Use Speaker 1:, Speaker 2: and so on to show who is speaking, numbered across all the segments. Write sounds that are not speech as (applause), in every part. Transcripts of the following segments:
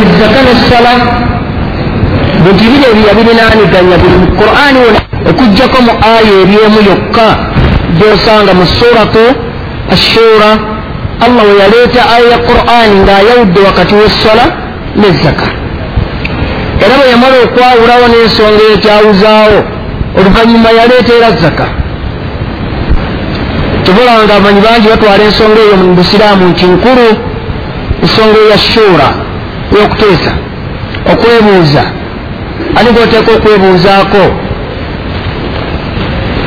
Speaker 1: ezzaka nessala bintu biri ebyo yabirinaaniganya buli mu qur'ani wona okugjako mu aya ebyemu yokka gyosanga mu suratu ashura allah we yaleeta aya ya qur'ani ng'ayawudde wakati w'essala n'ezzaka era bwe yamala okwawulawo n'ensonga ekyawuzaawo oluvannyuma yaleeta era zaka tubulanga abamanyi bangi batwala ensonga eyo mu busiraamu nti nkulu ensonga eya shuura eyokuteesa okwebuuza. Ani goteeka okwebuuzaako?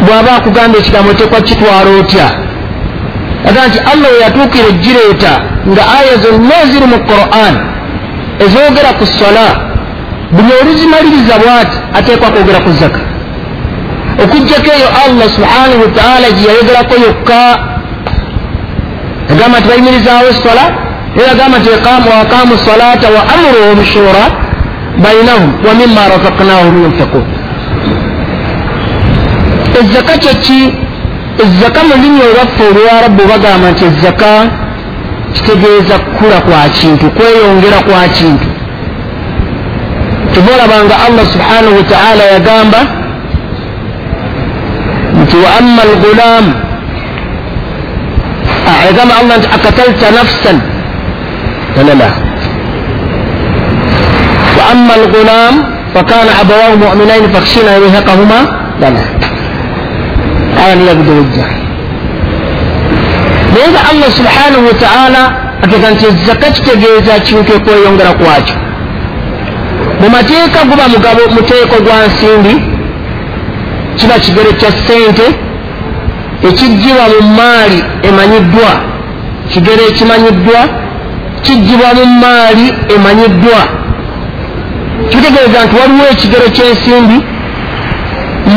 Speaker 1: Bw'aba akugamba ekigambo tekwa kitwala otya? Aga nti allah we yatuukira egireeta nga aya zonna eziri mu quran ezoogera ku sola buli oluzimaliriza bwati ateekwa kwogera ku zaka okugjako eyo allah subhanahu wataala gyeyayogerako yokka. Yagamba nti bayimirizaawo sola era yagamba nti waqamu salata wa amuruhum shura bainahum wa mima razaknahum yunfiqun. Ezzaka kyeki ezzaka mu lulimi olwaffe olwarabu bagamba nti ezzaka kitegeeza kukula kwa kintu kweyongera kwa kintu. Tubolabanga allah subhanahu wataala yagamba nti wa ama algulam yagamba allah nti akatalta nafsan lalala wa ama algulam fakana abawahu muminaini fakhshina yurhiqahuma lala aya niyabudewejja naye nga allah subhanahu wataala ateeka nti ezaka kitegeeza kintu okweyongera kwakyo mu mateeka guba mugabo muteeko gwa nsimbi kiba kigere kya ssente ekigibwa mu maali emanyiddwa kigere ekimanyiddwa kigibwa mu maali emanyiddwa. Kitegeeza nti waliwo ekigero ky'ensimbi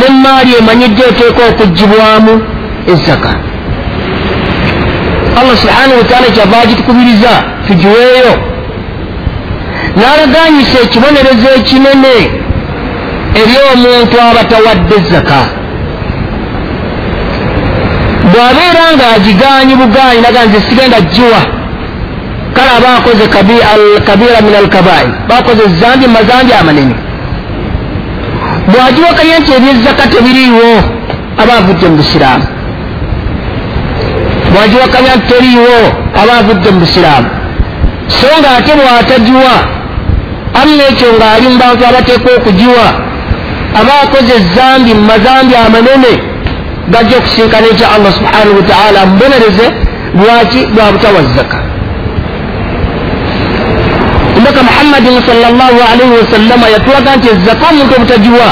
Speaker 1: nemaali emanyiddwa eteeka okugibwamu ezzaka allah subhanahu wataala kyava agitukubiriza tugiweeyo. N'alaganyisa ekibonerezo ekinene eri omuntu aba tawadde zaka bw'abeera ng'agigaanyi bugaanyi naga nze sigenda giwa kale aba akoze kabira min alkabair. Bakoze zambi mazambi amanene bw'agiwakanya nti ebyezaka tebiriiwo aba avudde mu busiraamu. Bw'agiwakanya nti teriiwo aba avudde mu busiraamu. So nga ate bw'atagiwa amma ekyo ng'ali mu bantu abateekwa okugiwa aba akoze ezambi mu mazambi amanene gajja okusinkana ekya allah subhanahu wataala amubonereze lwaki lwa butawa zaka omubaka muhammadin salllah alaihi wasallama yatulaga nti ezaka omuntu obutagiwa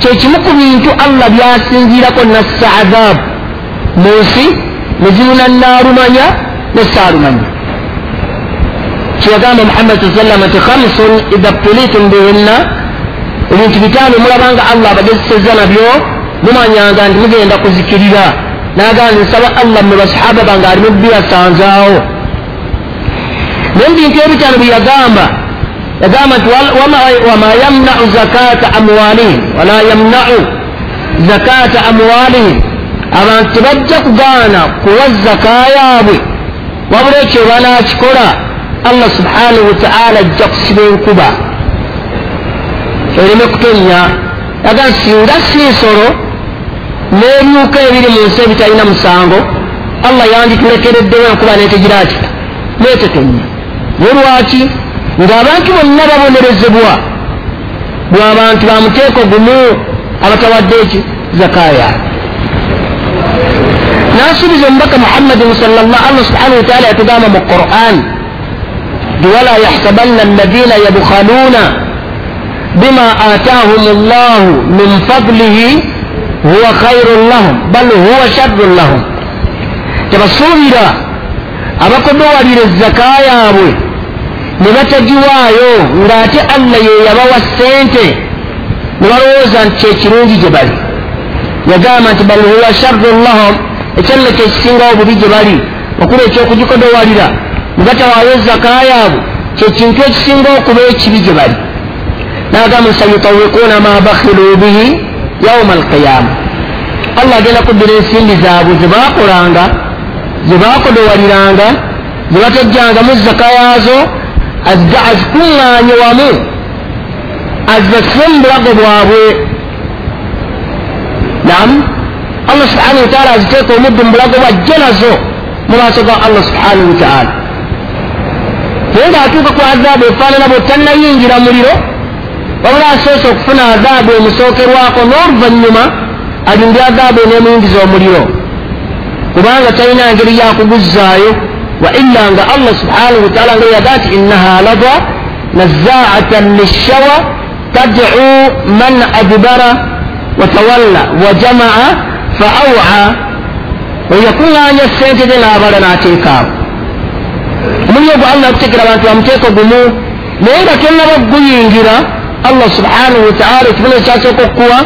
Speaker 1: kyekimu ku bintu allah byasinziirako nassa adhaabu mu nsi neziruna naalumanya nesaalumanya kyeyagamba muhammad saa sallama nti khamsun idha btulitum bihinna. Ebintu bitaano mulabanga allah abagezeseza nabyo mumanyanga nti mugenda kuzikirira. Nagamba nsaba allah mwe basahaba bange alimu birasanzaawo naye ebintu ebitaano bye yagamba yagamba nti wama yamnau zakata amwalihim wala yamnau zakata amwalihim abantu tebajja kugaana kuwa zaka yaabwe wabula ekyo banakikola allah subhanahu wataala ajja kusiba enkuba ereme kutonya yaga singa si nsolo n'ebyuka ebiri mu nsi ebitalina musango allah yanditulekereddewo enkuba netegira ati neetetonya ye lwaki ng'abantu bonna babonerezebwa bw'abantu ba muteeko gumu abatawadde eki? Zakaya n'asuubiza omubaka muhammadin salllah allah subhanahu wataala yatugamba mu quran wala yahsabanna alladina yabkhaluuna bima ataahum llahu min fadlihi huwa khairun lahum bal huwa sharrun lahum. Tebasuubira abakodowalira ezaka yaabwe ne batagiwaayo ng'ate allah ye yabawa ssente. Ne balowooza nti kyekirungi gye bali. Yagamba nti bal huwa sharrun lahum ekyalla kyekisingawo bubi gye bali okula ekyokugikodowalira. Ne batawaayo ezaka yaabwe kyekintu ekisingawo okuba ekibi gye bali. Nagamba sayutawikuuna ma bakhilu bihi yauma alqiyama allah agenda kuddira ensimbi zaabwe zebakolanga zebakodowaliranga zebatojjangamu zaka yaazo azze azikuŋŋaanye wamu. Azze sibe mu bulago bwabwe nam allah subhanahu wataala aziteeka omuddu mu bulago bwajje nazo mu maaso ga allah subhanahu wataala naye ngaatuuka ku azaabu efaanana bwetannayingira muliro. Wabula asoose okufuna azaabu emusookerwako n'oluvannyuma alindi azaabu eneemuyingiza omuliro kubanga talina ngeri yakuguzzaayo wa illa nga allah subhanahu wataala nga yaga nti innaha lada nazaatan lishawa tadcu man adbara watawalla wajamaa fa awa. Oyakuŋŋaanya sente ze n'abala n'ateekaawo omuliro gwe allah akutekera abantu bamuteeko gumu. Naye nga tonnaba guyingira allah subhanahu wataala ekibona ekyasooka okukuwa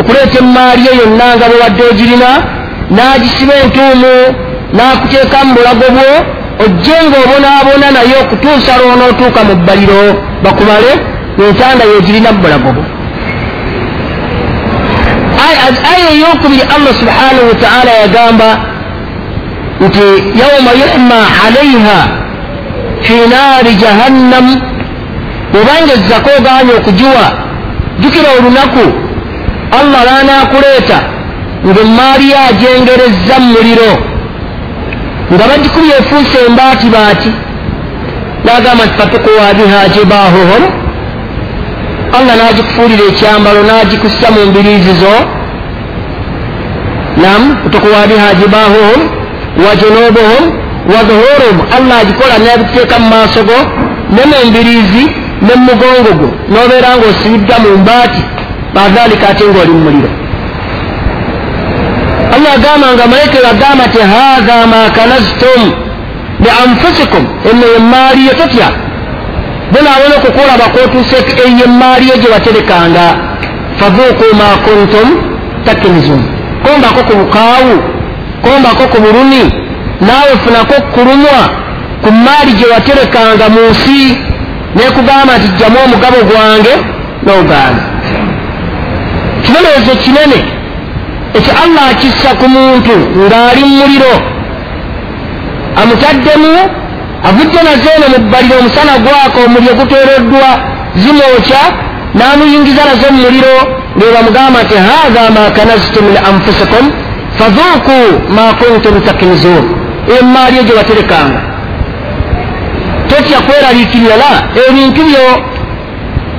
Speaker 1: okuleeta emaali ye yonna nga bwe wadde ogirina n'agisiba entuumu n'akuteeka mu bulago bwo ojje ng'obonaabona naye okutuusa lwonootuuka mu bbaliro bakumale entanda yegirina mu bulago bwo. Aya eyokubiri allah subhanahu wataala yagamba nti yauma yuhma alaiha fi naari jahannam bwobanga ezzako oganye okugiwa jukira olunaku allah lanakuleeta ngaemaali yajengerezza mu muliro nga bagikubye efuuse embaati baati nagamba nti fatukuwa biha jibahuhum allah nagikufuulira ekyambalo nagikussa mu mbiriizi zo. Nam fatukuwa biha jibahuhum wa junubuhum wa dhuhuruhum allah agikola nabikuteeka mu maaso go ne mu mbiriizi ne mu mugongo gwo nobeera ngaosibiddwa mu mbaati. Badhalika ate ngaoli mu muliro allah agamba nga malayika agamba ti hatha ma kanaztum lianfusikum eno emaali yo totya bonaabona okukulaba kotuuse eyo emaali yo gye waterekanga. Fadhuku ma kuntum takinizun. Kombako ku bukaawu kombako ku bulumi naawe funako kulumwa ku maali gye waterekanga mu nsi nekugamba nti jjamu omugabo gwange nogaana. Kibonerezo kinene ekyo allah akissa ku muntu ng'ali mu muliro. Amutaddemu avudde nazeeno mu bbaliro omusana gwaka omuliro guteereddwa zimwokya n'amuyingiza nazo mu muliro nebamugamba nti hatha ma kanaztum li anfusikum fadhuku ma kuntum takinizun emaali egyo baterekanga. Totya kweraliikirira ebintu byo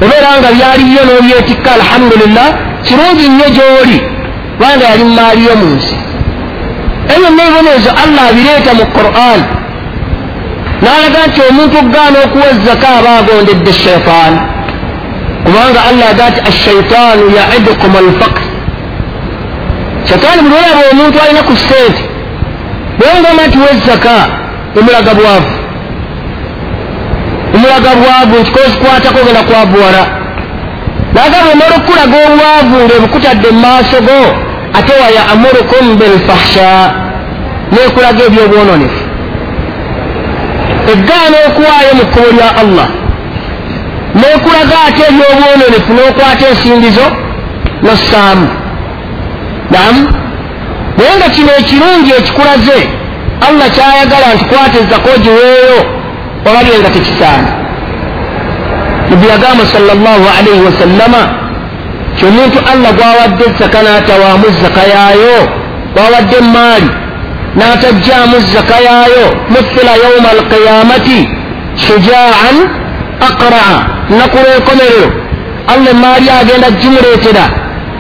Speaker 1: obeera nga byaliyo n'obyetikka alhamdulillah kirungi nnyo gy'oli kubanga yali mumaali yo mu nsi ebyo nebibonerezo allah abireeta mu quran. N'alaga nti omuntu okugaana okuwa ezaka aba agondedde shaitaani kubanga allah aga nti ashaitaanu yaidukum alfakr shaitaani buli olaba omuntu alina ku sente bwengamba nti wezzaka omulaga bwavu. Omulaga bwavu nti kozikwatako ogenda kwabuwala nagamba omala okukulaga obwavu ngaebukutadde mu maaso go ate wayamurukum bilfahsha nekulaga ebyobwononefu egaana okuwaayo mu kkubo lya allah. Nekulaga ate ebyobwononefu n'okwata ensindizo nossaamu. Namu naye nga kino ekirungi ekikulaze allah kyayagala nti kwata ezako giweeyo olabye nga tekisaana. Nabbi yagamba salllahu alaihi wasallama ti omuntu allah gwawadde zaka n'atawaamu zaka yaayo gwawadde emaali n'atajjaamu zaka yaayo muthila yauma alqiyamati shujaan aqraa nnaku lw'enkomerero. Allah emaali agenda gimuleetera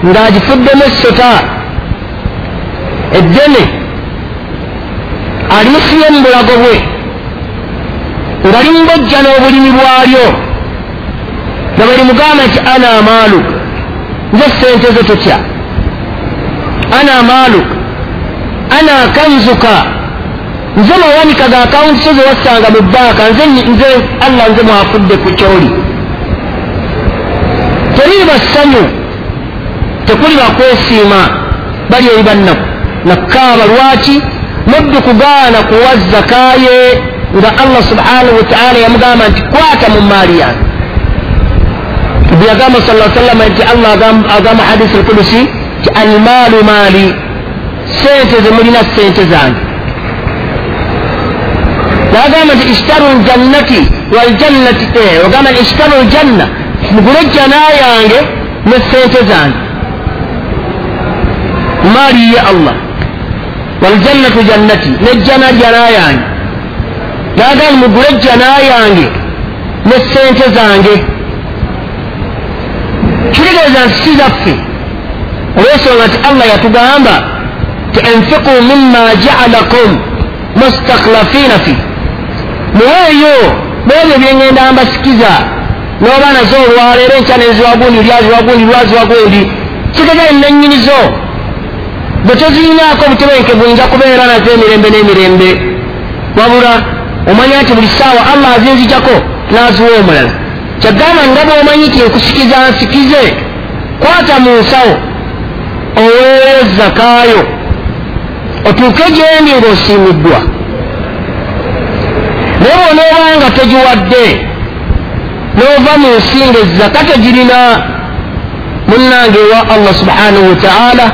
Speaker 1: ng'agifuddemu essota. Eddene alimusibye mu bulago bwe nga limbojja n'obulimi bwalyo. Nga bwe limugamba nti ana amaaluk nze sente zo totya ana amaaluk ana kanzuka. Nze mawanika ga akawunti so ze wassanga mu bbaaka nze allah nze mwafudde ku kyoli teriri bassanyu tekuli bakwesiima bali eri bannaku nakkaaba lwaki muddu kugaana kuwa zakaye nga allah subhanahu wataala yamugamba nti kwata mu maali yange bwe yagamba sala sallama nti allah agamba hadisi alkudusi ti almaalu maali sente zemulina sente zange nagamba nti ishtaru ljannati waljannati ogamba nti ishtaru ljanna mugule ejjana yange ne sente zange maali ye allah. Waljannatu jannati nejjana jana yange nagamba mugule ejjana yange ne sente zange kitegeeza nti si zaffe olwensonga nti allah yatugamba ti enfiqu mima jaalakum mustakhlafina fi. Muweeyo mwebyo byengenda mbasikiza noba nazo olwaleero enkya neziwagundi lyaziwagundi lwaziwagundi kitegeeza nennyinizo bwe tozirinaako obutebenkevu nja kubeera nazo emirembe n'emirembe. Wabula omanya nti buli ssaawa allah azinzijako n'aziwa omulala kyagamba nga bw'omanyi ti nkusikiza nsikize kwata mu nsawo oweeyo zakaayo otuuke gyendi ng'osiimiddwa. Naye bw'onooba nga togiwadde n'ova mu nsi nga ezaka tegirina munnange ewa allah subhanahu wataala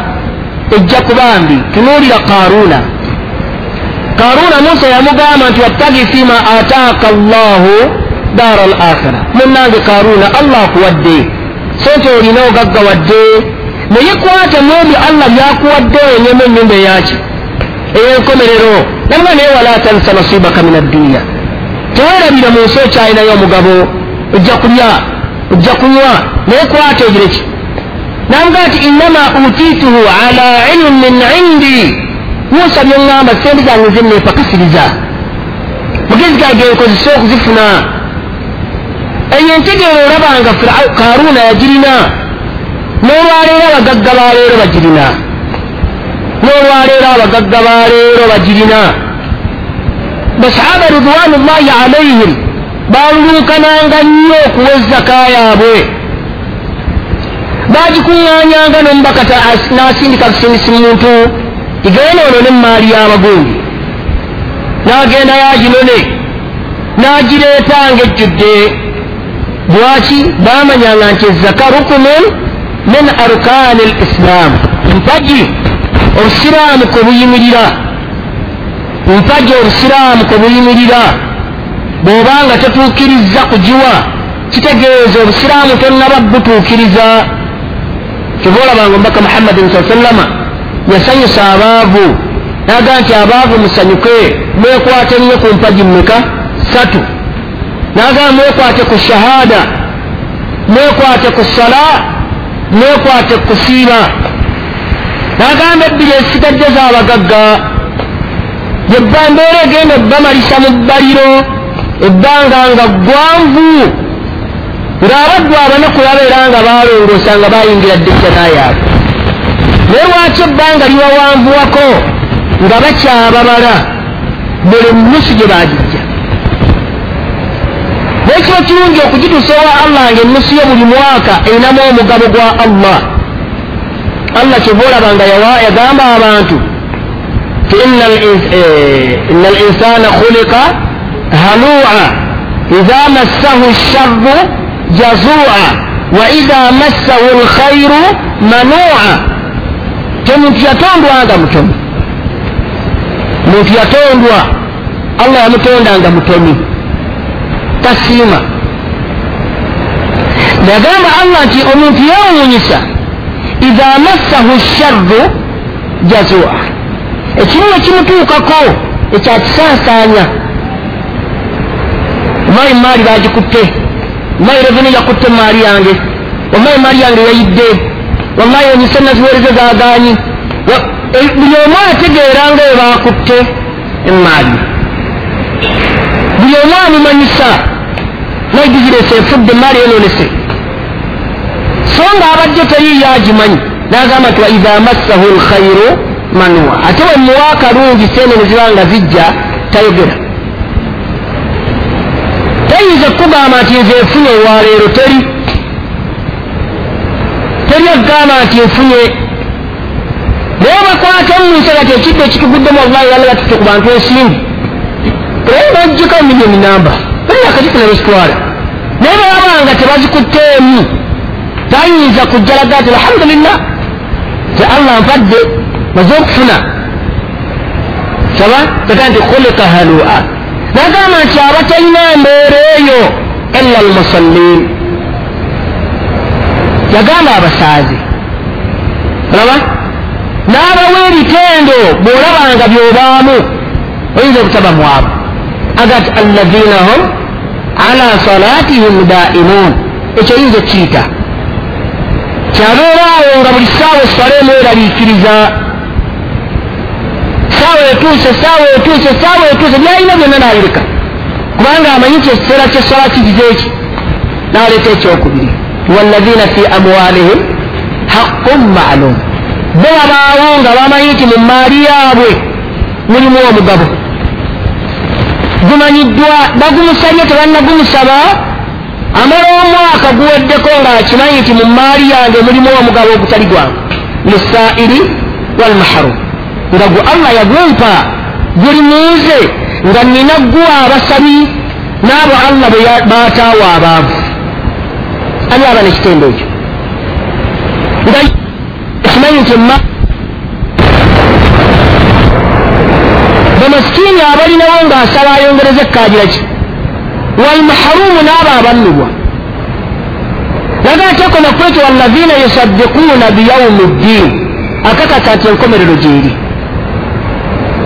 Speaker 1: ejja kuba mbi tunuulira karuuna karuuna musa yamugamba nti wattagi fima ataaka allahu daara al akhira munnange karuuna allah akuwadde sente olina ogaggawadde naye kwata mwebyo allah byakuwadde wenyemu enyumba eyaki? Ey'enkomerero. Nabga naye wala tansa nasibaka min adduniya tewerabire mu nsi okyalinayo omugabo ojja kulya ojja kunywa naye kwata egireki namugaa nti innama utituhu ala ilmin indi. Musa byeŋŋamba sente zange zenneepakasiriza mugezi gage nkozesa okuzifuna eyo entegeero olabanga karuuna yagirina n'olwaleero abagagga baleero bagirina n'olwaleero abagagga baleero bagirina basahaba ridwanullahi alaihim balulunkananga nnyo okuwa ezaka yaabwe bagikuŋŋanyanga nomubaka n'asindika busindisi muntu. Igenda ono nemaali y'abagundi n'agenda yaginone. N'agireetanga ejjudde lwaki bamanyanga nti ezaka rukunun min arkaani l islaamu mpagi obusiraamu kwe buyimirira mpagi obusiraamu kwe buyimirira bw'obanga totuukiriza kugiwa kitegeeza obusiraamu tonnaba butuukiriza kyova olabanga omubaka muhammadin saa sallama yasanyusa abaavu naga nti abaavu musanyuke mwekwate nnyo ku mpagi mmeka? Satu nagamba mwekwate ku shahada mwekwate ku sala mwekwate ku siira nagamba ebbiri esigadde z'abagagga yebba mbeera egenda ebbamalisa mu bbaliro ebbanga nga gwanvu ng'abaddu abanaku babeera nga balongoosa nga bayingira ddejjana yaabwe naye lwaki ebbanga libawanvuwako nga bakyababala buli nusu gye bagijja naye kiba kirungi okugituusa ewa allah nga ennusu yo buli mwaka erinamu omugabo gwa allah. Allah kyova olaba nga yagamba abantu ti ina al insana khulika halua. Idha massahu sharru jazua. Wa idha massahu lkhairu manua. Temuntu yatondwanga mutomi? Muntu yatondwa allah yamutondanga mutomi tasiima yagamba allah nti omuntu yewuunyisa idha massahu sharru jazua ekimu ekimutuukako ekyakisaasaanya omayi maali bagikutte omayi reveni yakutte maali yange omayi maali yange yayidde wallahi enyise naziwereze zaganyi buli omu ategeera nga we bakutte emaali buli omu amumanyisa naye bizinesi efudde emaali enonese. So nga abadde teriyo agimanyi nagamba nti waidha massahu lkhairu manua ate wemuwa akalungi sente neziba nga zijja tayogera. Tayinza kukugamba nti nze efunye olwaleero teri? Teri agamba nti nfunye. Naye bakwata omuntu kati ekidde ekituguddemu wallahi yalla batutte ku bantu ensimbi era bajjiko miliyoni namba balinaakakifuna besitwala naye babanga tebazikutteemu tayinza kujja laga nti alhamdulillah te allah mpadde maze okufuna. Saba teka nti khulika halua. Nagamba nti abatalina mbeera eyo illa almusallin. Yagamba abasaazi olaba n'abawa ebitendo bw'olabanga by'obaamu oyinza okutaba mwabo agati allazina hum ala salatihim daimun ekyo oyinza okiyita kyabeeraawo nga buli ssaawa esaleemu eraliikiriza saawa etuuse saawa etuuse saawa etuuse byalina byonna nabireka kubanga amanyi nti ekiseera kyesala kigize eki naleeta ekyokubiri wallazina fi amwalihim haqqun maalum bo babaawo nga bamanyi nti mu maali yaabwe mulimu omugabo gumanyiddwa bagumusabye tebannagumusaba amala omwaka guweddeko ngaakimanyi nti mu maali yange mulimu omugabo ogutali gwange lissairi walmaharum nga gwe allah yagumpa guli munze nga nina gwa abasabi n'abo allah bataawa abaavu. Ani aba nekitendo ekyo? Nga kimanyi nti ma bamasikini abalinawo ng'asaba ayongereza ekkaajira ki? Walmaharumu n'abo abannubwa naga ateeko nakwekyo wallazina yusaddiquuna biyaumi ddiini akakata nti enkomerero gyeri.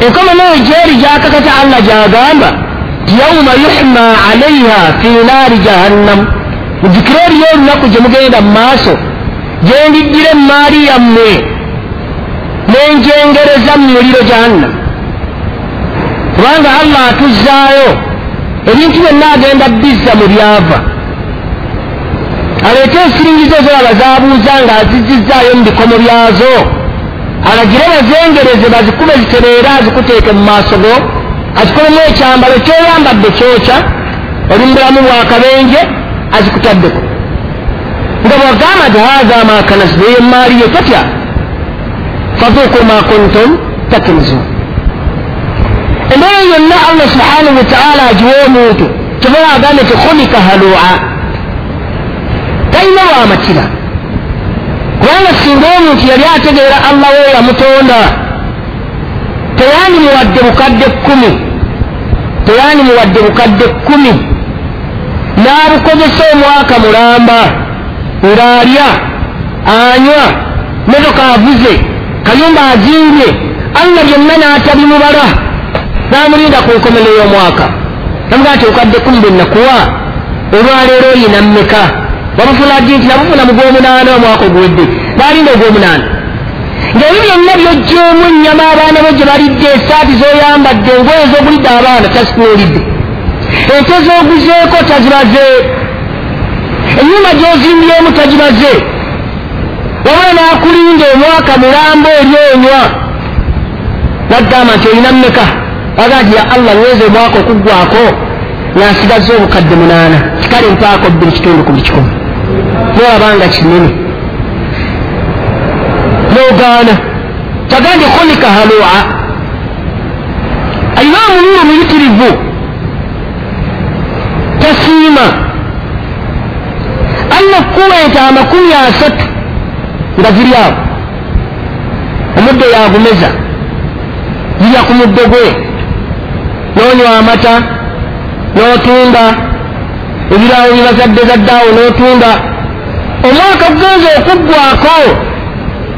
Speaker 1: Enkomerero gyeri gyakakata allah gyagamba ti yauma yuhma alaiha fi naari jahannamu mujjukire eriyo olunaku gye mugenda mu maaso gyendiddira emaali yammwe nenjengereza mu muliro jahannamu kubanga allah atuzzaayo ebintu byonna agenda bizza mu byava. Aleete ensiringizo zolaba zabuuza nga azizizzaayo mu bikomo byazo. Alagire bazengereze bazikube zitereera azikuteeke mu maaso go. Azikolemu ekyambalo kyoyambadde kyokya oli mu bulamu bwakabenje azikutaddeko. Nga bwagamba ti haha makanasibeyo emaali ye tatya faduku ma kuntum taknizun embeera yonna allah subhanahu wataala agiwa omuntu kiba agambe ti khulika halua talina lwamakira kubanga singa omuntu yali ategeera allah we yamutonda teyandimuwadde bukadde kkumi teyandimuwadde bukadde kkumi n'abukozesa omwaka mulamba. Ng'alya anywa motoka avuze kayumba azimbye allah byonna n'atabimubala n'amulinda ku nkomero y'omwaka. Namugaa ti bukadde kkumi bwe nakuwa olwaleero oyina mmeka wabufuna ddi nti nabufuna mu gwomunaana omwaka oguwedde. Baalinda ogwomunaana. Ngaebyo byonna byojjeemu ennyama abaana bo gye balidde esaati zoyambadde engoye zogulidde abaana tasituulidde ente zoguzeeko tazibaze. Enyumba gyozimbyemu tagibaze. Wabula naakulinda omwaka mulambo eri onywa. Nagamba nti olina mmeka aga nti ya allah nweza omwaka okuggwako nasigaza obukadde munaana kikale mpaako bbiri kitundu ku buli kikumi. Nolabanga kinene. Nogaana kyagambye kholika halua alina omululu muyitirivu tasiima allah kuwa ente amakumi asatu nga ziri awo. Omuddo yagumeza zirya ku muddo gwe nonywa amata n'otunda ebirawo bibazadde zaddaawo n'otunda. Omwaka gugenza okuggwako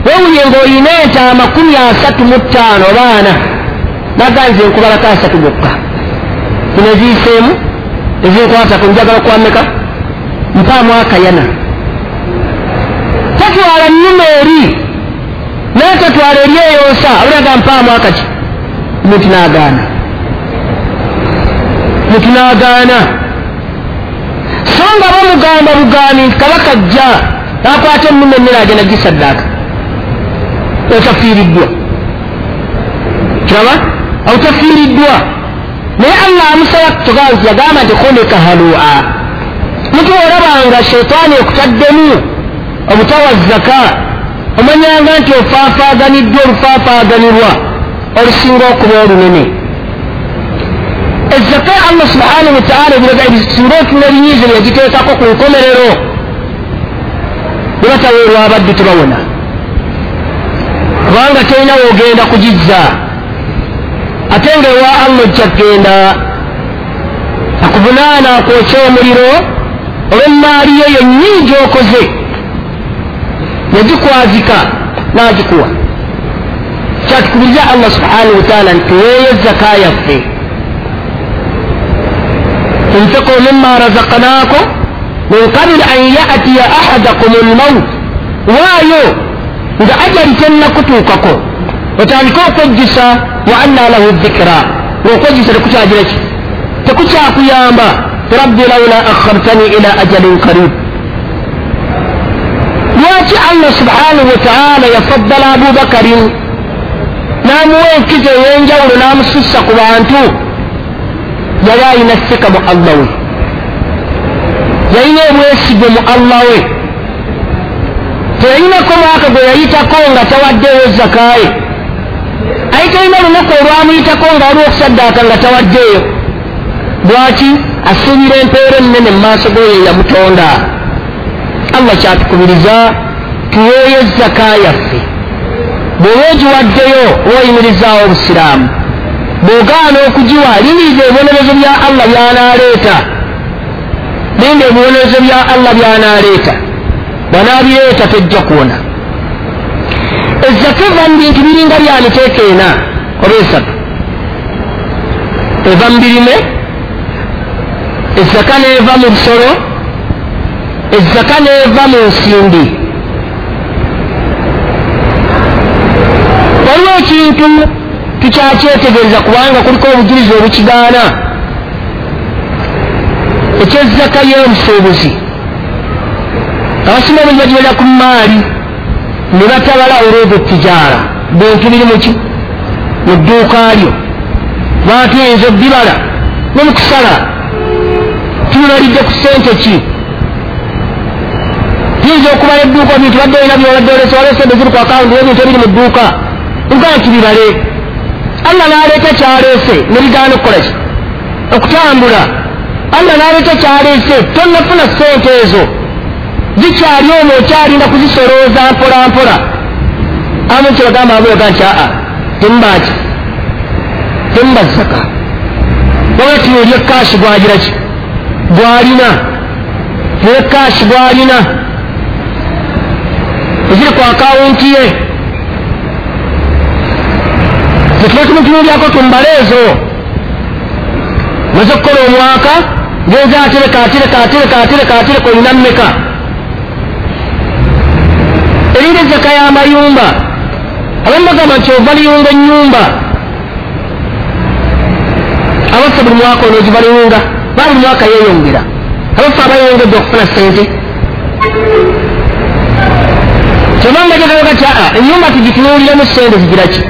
Speaker 1: wewulye ng'olina ente amakumi asatu mu ttaano baana. Naganze enkubalako asatu gokka. Zino eziyiseemu ezinkwatako njagala kwameka mpaamu akayana tatwala nnuma eri naye tatwala eri eyonsa abulaga mpaamu akaki muntu n'agaana muntu n'agaana so nga bamugamba bugaani nti kabaka jja nakwata ennuma emmere agenda gisaddaaka otafiiriddwa. Kiraba? Autafiiriddwa naye allah amusaba tugaa nti yagamba nti khulika halua. Mutu olabanga sheitaani ekutaddemu obutawa zaka omanyanga nti ofaafaaganiddwa olufaafaaganirwa olusinga okuba olunene ezaka allah subhanahu wataala ebisinga otula ebinyiizo byagiteekako ku nkomerero nebataweerwa abaddu tebawona kubanga tolina woogenda kugizza ate nga ewa allah ojja kgenda akuvunaana akwokya omuliro olw'emaali yo yennyini gyokoze yagikwazika n'agikuwa kyatukubiriza allah subhanahu wataala nti weeyo zaka yaffe tunfiqu mima razaqnaakum min qabili an yatiya ahadakum lmaut waayo nga ajali tennakutuukako otandike okwejjusa wa anna lahu dhikira ngaokwejjusa tekukyagira ki tekukyakuyamba rabbi laula akhartani ila ajalin karib lwaki allah subhanahu wataala yafaddala abubakarin n'amuwa enkizo ey'enjawulo n'amusussa ku bantu yali alina sika mu allah we yalina obwesigo mu allah we teyalinako mwaka gwe yayitako nga tawaddeeyo zakaye aye talina olunaku olwamuyitako nga waliwo okusaddaaka nga tawaddeeyo lwaki? Asuubira empeera ennene mu maaso geyo yamutonda allah kyatukubiriza tuweeyo zaka yaffe. Bw'oba ogiwaddeyo obayimirizaawo obusiraamu bw'ogaana okugiwa liriiza ebibonerezo bya allah byanaaleeta. Linda ebibonerezo bya allah byanaaleeta. Bwanaabireeta tojja kuwona. Ezzaka eva mu bintu biringa bya miteeka ena oba esatu. Eva mu birime ezzaka neeva mu bisolo ezzaka neeva mu nsimbi. Waliwo ekintu tukyakyetegereza kubanga kuliko obujulizi obukigaana. Ekyezzaka y'obusuubuzi abasinga buli bagibera ku maali ne batabala olwego tijaara bintu biri muki mu dduuka lyo. Bantu yinza obbibala ne mukusala tunulalidde ku sente ki? Yinza okubala edduuka bintu badde olina byobadde olese waliwo sente ziri ku akawunti ebintu ebiri mu dduuka. Nkana tubibale allah n'aleeta kyaleese ne bigaana okukola ki okutambula allah n'aleeta kyaleese tonnafuna sente ezo zikyali omwo okyalinda kuzisolooza mpola mpola amu kyebagamba abuloga nti aa temubaki temuba zaka wabula tinoli ekaashi gwagira ki gwalina naye ekaashi gwalina eziri ku akawunti ye zetuba tumutunulyako tumbale ezo maze okukola omwaka genza atereka atereka atereka atereka atereka olina mmeka. Erinda ezaka y'amayumba abamu bagamba nti ova liyunga ennyumba. Abaffe buli mwaka ono ogiva liyunga ba buli mwaka yeeyongera. Abaffe abayongedde okufuna sente kyobanga jagalaga ti aa ennyumba tugitunuuliremu sente zigiraki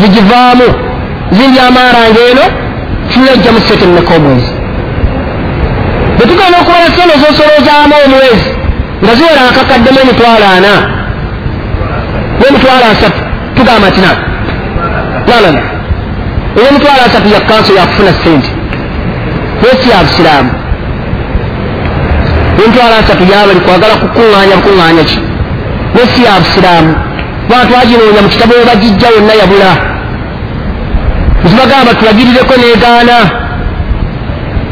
Speaker 1: zigivaamu zindi amaaranga eno tunajjamu sente mmeka omwezi. Bwe tugenda okubala sente zosolozaamu omwezi nga ziwera akakaddemu emitwalo ana n'emitwalo asatu tugamba tina lalala ey'emitwalo asatu ya kanso yakufuna sente nesi ya busiraamu. Emitwalo asatu yabali kwagala kukuŋŋaanya bukuŋŋaanya ki? Nesi ya busiraamu bantu aginoonya mu kitabo we bagijja yonna yabula. Ntibagamba tulagirireko negaana.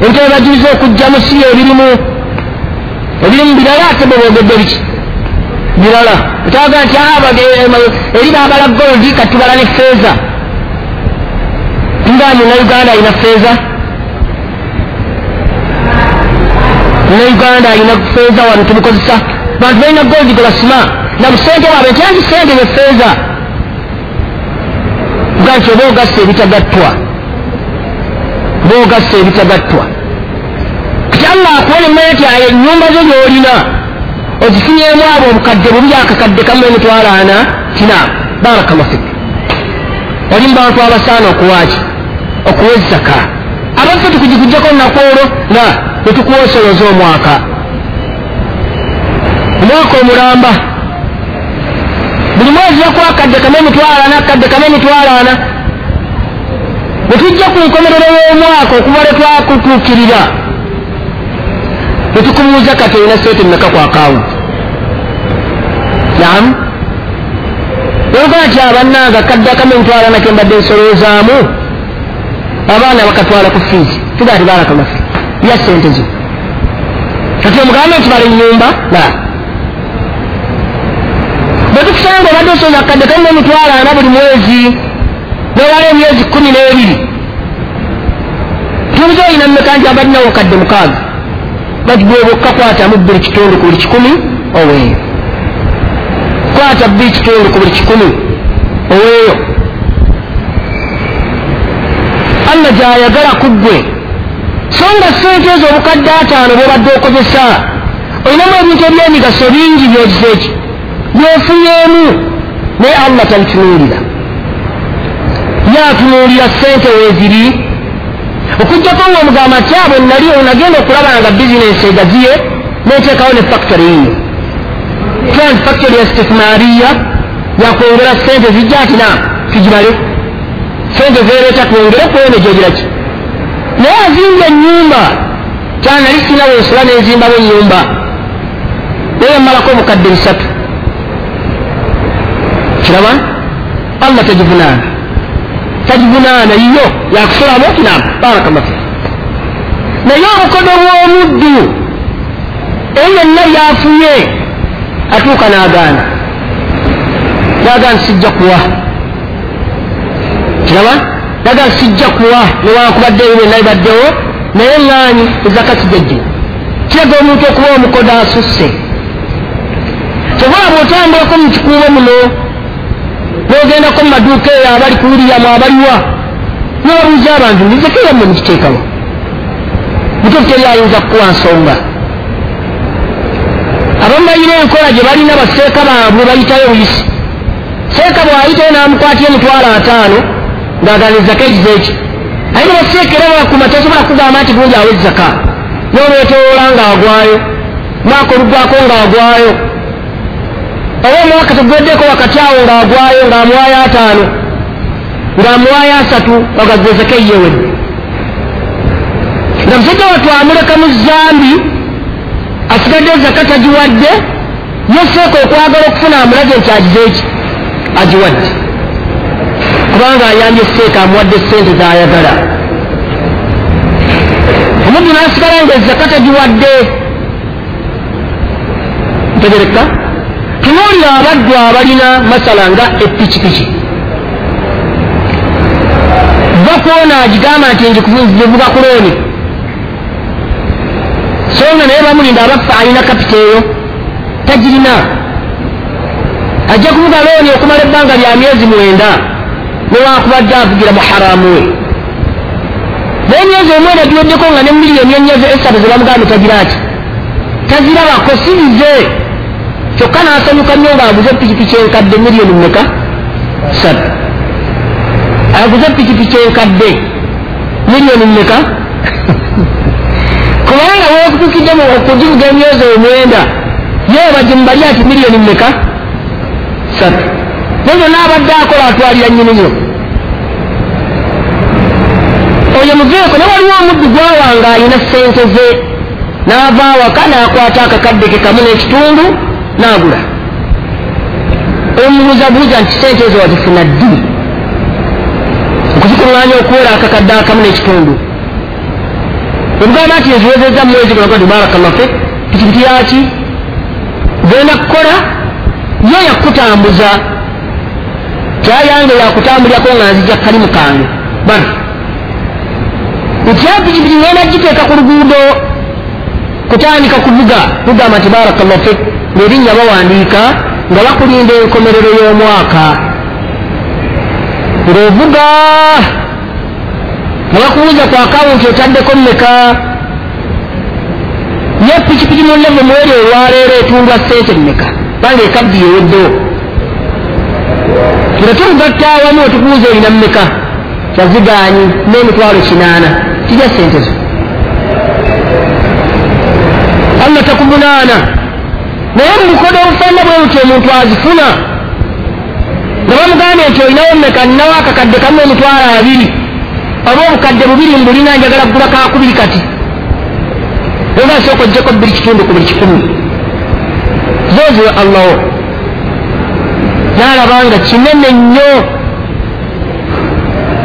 Speaker 1: Entebe bagiriza okugjamu si ebirimu. Ebirimu birala ate bwe boogedde biki? Birala. Etaga nti eri babala goldi katubala ne feeza tunga munauganda alina feeza munauganda alina feeza wano tubukozesa bantu balina goldi gwe basima na busente bwabwe nti anti sente ne feeza ga nti oba ogassa ebitagattwa oba ogassa ebitagattwa kati allah akuwa emmere ti ayo ennyumba zo gyolina ozifunyemu abo obukadde bubi akakadde kamu emitwalo ana tina barakalafik oli mu bantu abasaana okuwaki okuwa ezzaka abaffe tukugikugjako lunaku olwo nga netukuwosoloza omwaka. Omwaka omulamba buli mwezi yakuwa akadde kamu emitwalo ana akadde kamu emitwalo ana bwe tujja ku nkomerero y'omwaka okuba lwe twakutuukirira netukubuuza kati olina sente mmeka ku akawunti nam olwokola nti abannanga kadde akamu emitwalo ana kembadde nsolozaamu abaana bakatwala ku fiizi tugaa ti barakalaffe ya sente zo. Kati omugambe nti bala enyumba la bwetukusanga obadde osooza akadde kalina emitwalo ana buli mwezi. Nowala emyezi kumi n'ebiri. Tubuza olina mmeka nti abadinawo kadde mukaaga. Bati gwebokka kwatamu buli kitundu ku buli kikumi oweeyo. Kwata buli kitundu ku buli kikumi oweeyo. Allah gyayagala ku ggwe. So nga sente ezo obukadde ataano bwobadde okozesa. Olinamu ebintu ebyemigaso bingi byokiza eki byofuyeemu naye allah tabitunuulira yatunuulira sente weeziri okugjako nga omugamba ti abo nali onagenda okulaba nga bizinesi egaziye neteekawo ne factory yiyo. Trans factory ya stifmariya yakwongera sente zijja atina tugibale. Sente zereeta twongere kwene gyogiraki naye azimbye enyumba kyanali sina wensula nenzimbawo enyumba naye mmalako omukadde bisatu kiraba allah tagivunaana tagivunaana yo yakusulamu kinama barakallahu naye obukodo bw'omuddu eyo yenna byafuye atuuka n'agaana nagaana sijja kuwa. Kiraba nagaana sijja kuwa. Newankubadde eyo byonna bibaddewo naye ŋŋaanyi ezaka kijajjo kiraga omuntu okuba omukodo asusse kyobwaba otambulako mu kikuubo muno nogendako mu maduuka eyo abali kuwuliramu abaliwa nobabuuza abantu nizeko yammwe mukiteekawo mutufu teri ayinza kukuwa nsonga. Abamu balina enkola gye balina baseeka baabwe bayitayo buyisi seeka bwayitayo namukwatya emitwalo ataano ngaaganizako ekizeeki aye ne baseeka era bakuma tosobola kugamba nti gundi awe zaka nolwetoola ngaagwayo mwaka olugwako ngaagwayo oba omwaka tegweddeko wakati awo ng'agwayo ng'amuwayo ataano ng'amuwayo asatu ogagezeko eyewedde nga musajja wattu amuleka mu zambi asigadde zaka tagiwadde yeseeka okwagala okufuna amulaze nti agize eki agiwadde. Kubanga ayambye seeka amuwadde sente zayagala. Omuddu n'asigala nga ezaka tagiwadde. Ntegereka tunuulira abaddu abalina masala nga epikipiki bakwona agigamba nti nzivuga ku looni so nga naye bamulinda abaffe alina kapita eyo tagirina ajja kuvuga looni okumala ebbanga lya myezi mwenda newakubadde avugira muharamu we naye emyezi omwenda giweddeko nga ne miliyoni enyazo esatu zebamugambe tagira ati tazirabako sibize kyokka n'asanyuka nnyo ng'aguze pikipiki enkadde miliyoni meka satu aguze pikipiki enkadde miliyoni meka kubanga wekutukidde okugivuga emyezi omwenda yeeba gyemubali ati miliyoni meka satu nayo n'abadde akola atwalira nnyiniyo oyo muveeko ne waliwo omuddu gwawanga alina sente ze n'ava awaka n'akwata akakadde ke kamu n'ekitundu n'agula omubuuzabuuza nti sente ezo wazifuna ddi? Okuzikuŋŋaanya okuwera akakadde akamu n'ekitundu. Ogamba nti eziwezezza mumwezi gulagadi barakallahu pikipiki yaki genda kukola ye yakutambuza. Kyayange yakutambulyako nga nzija kalimu kange. Bano. Nkya pikipiki ngenda giteeka ku luguudo kutandika kuvuga kugamba nti barakallahu fik ngerinnya bawandiika nga bakulinda enkomerero y'omwaka. Ng'ovuga nga bakubuuza ku akawunti otaddeko mmeka? Ye pikipiki mulevu mweri olwaleero etundwa sente mmeka? Banga ekabdi yeweddewo nga tukugatta awamu otukubuuza erina mmeka? Kyazigaanyi n'emitwalo kinaana. Tijja sente zo. Allah takubunaana naye mubukodo obufaanana bwe buti omuntu azifuna. Nga bamugambye nti olinawo mmeka ninawo akakadde kamu emitwalo abiri. Oba obukadde bubiri mbulina njagala kugula kakubiri kati. Oba asooka ojjako biri kitundu ku buli kikumi. Zoziwe allaho naalabanga kinene nnyo.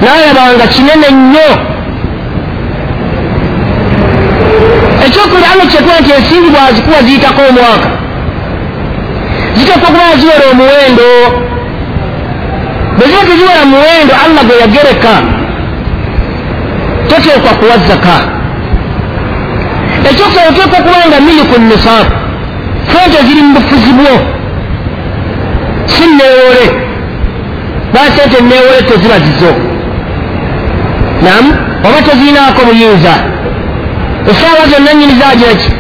Speaker 1: Naalabanga kinene nnyo. Kyekuba nti ensimbi bwazikuwa ziyitako omwaka ziteekwa okuba ziwera omuwendo. Bwe ziba teziwera muwendo allah gwe yagereka. Toteekwa kuwa zaka ekyokusaba oteekwa okuba nga miliku nisaabu sente ziri mu bufuzi bwo. Si neewole ba sente neewole teziba zizo. Nam oba tezirinaako buyinza? Esaawa zonna nyini zagiraki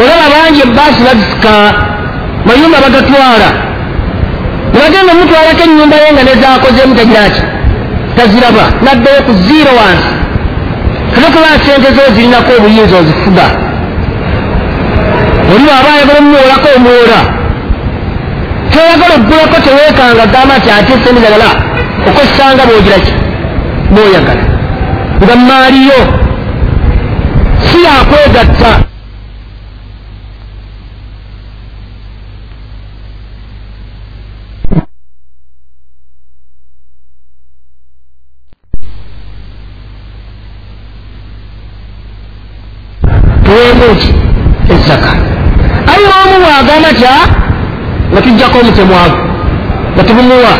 Speaker 1: olaba bangi ebaasi bazisika mayumba bagatwala. Nebagenda omutwalako enyumba ye nga nezakozeemu tagiraki taziraba. Naddeyo ku ziiro wansi. Katokuba sente zo zirinako obuyinza ozifuga oli waaba ayagala omuwoolako omuwola toyagala oggulako teweekanga gamba nti ate sente zagala okosanga bwogiraki bwoyagala. Nga maaliyo. Si yakwegatta tuweemu nti ezaka aye omu bwagamba tya nga tujjako omutemwavu nga tubumuwa.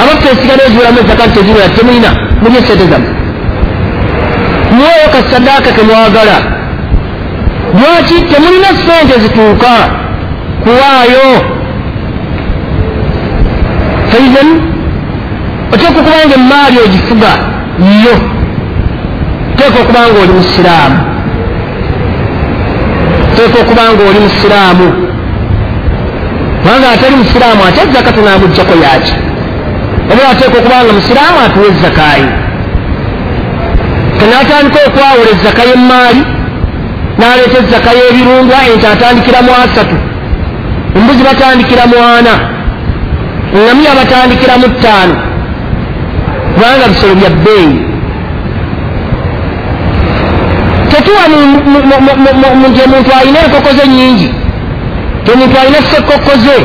Speaker 1: Abaffe esigala eziweramu ezaka nti teziwera temulina muli esente zamu muweeyo kasadaaka kemwagala lwaki temulina sente zituuka kuwaayo faizen oteeka okuba nga emaali ogifuga yo teeka okuba nga oli musiraamu teeka okuba nga oli musiraamu. Kubanga atali musiraamu ate zaka tunamugjako yaki oba ateeka okuba nga musiraamu atuwa ezakaayi tenatandika okwawola ezaka y'emaali naleeta ezaka y'ebirundwa ente atandikira mu asatu embuzi batandikira mu ana engamiya batandikira mu ttaano. Kubanga bisolo bya bbeeyi tetuwa nti omuntu alina enkoko ze nyingi. Ti omuntu alina sekkoko ze.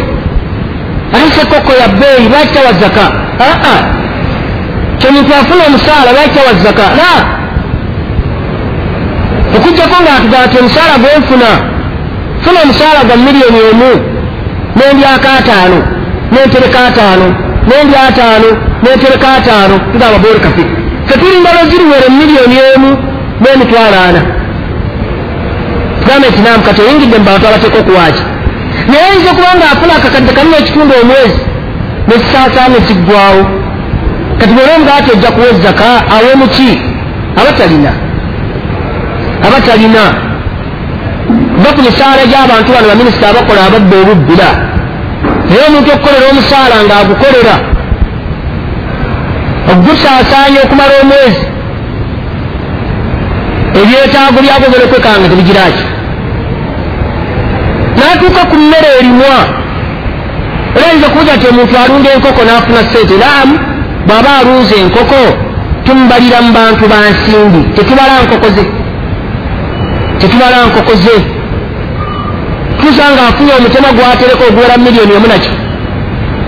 Speaker 1: Ate sekkoko ya bbeeyi lwaki tawa zaka. Aa ti omuntu afuna omusaala lwaki tawa zaka. La. Okugjako ngaatugamba ti omusaala gwenfuna funa omusaala gwa miliyoni emu. Nendyako ataano nentereka ataano nendya ataano nentereka ataano tugamba booli kafi tetulinda lweziriwere miliyoni emu n'emitwalo ana tugambe nti namu kati oyingidde mu bantu abateeka okuwaaki naye ayinza okuba nga afuna akakadde kamu n'ekitundu omwezi nesisaasaana ekiggwawo kati bwera omugaati ojja kuwa ezaka awemuki abatalina abatalina ba ku misaala gy'abantu bano baminisita abakola ababba obubbira. Naye omuntu okukolera omusaala ng'agukolera ogusaasaanya okumala omwezi ebyetaago byagwo berekwekanga tebigiraki n'atuuka ku mmere erimwa. Era ayinza okubuza nti omuntu alunda enkoko n'afuna sente. Naamu bw'aba alunze enkoko tumubalira mu bantu bansimbi tetubala nkoko ze. Tetubala nkoko ze. Tuusa nga afunye omutema gwatereka oguwera miliyoni emu nakyo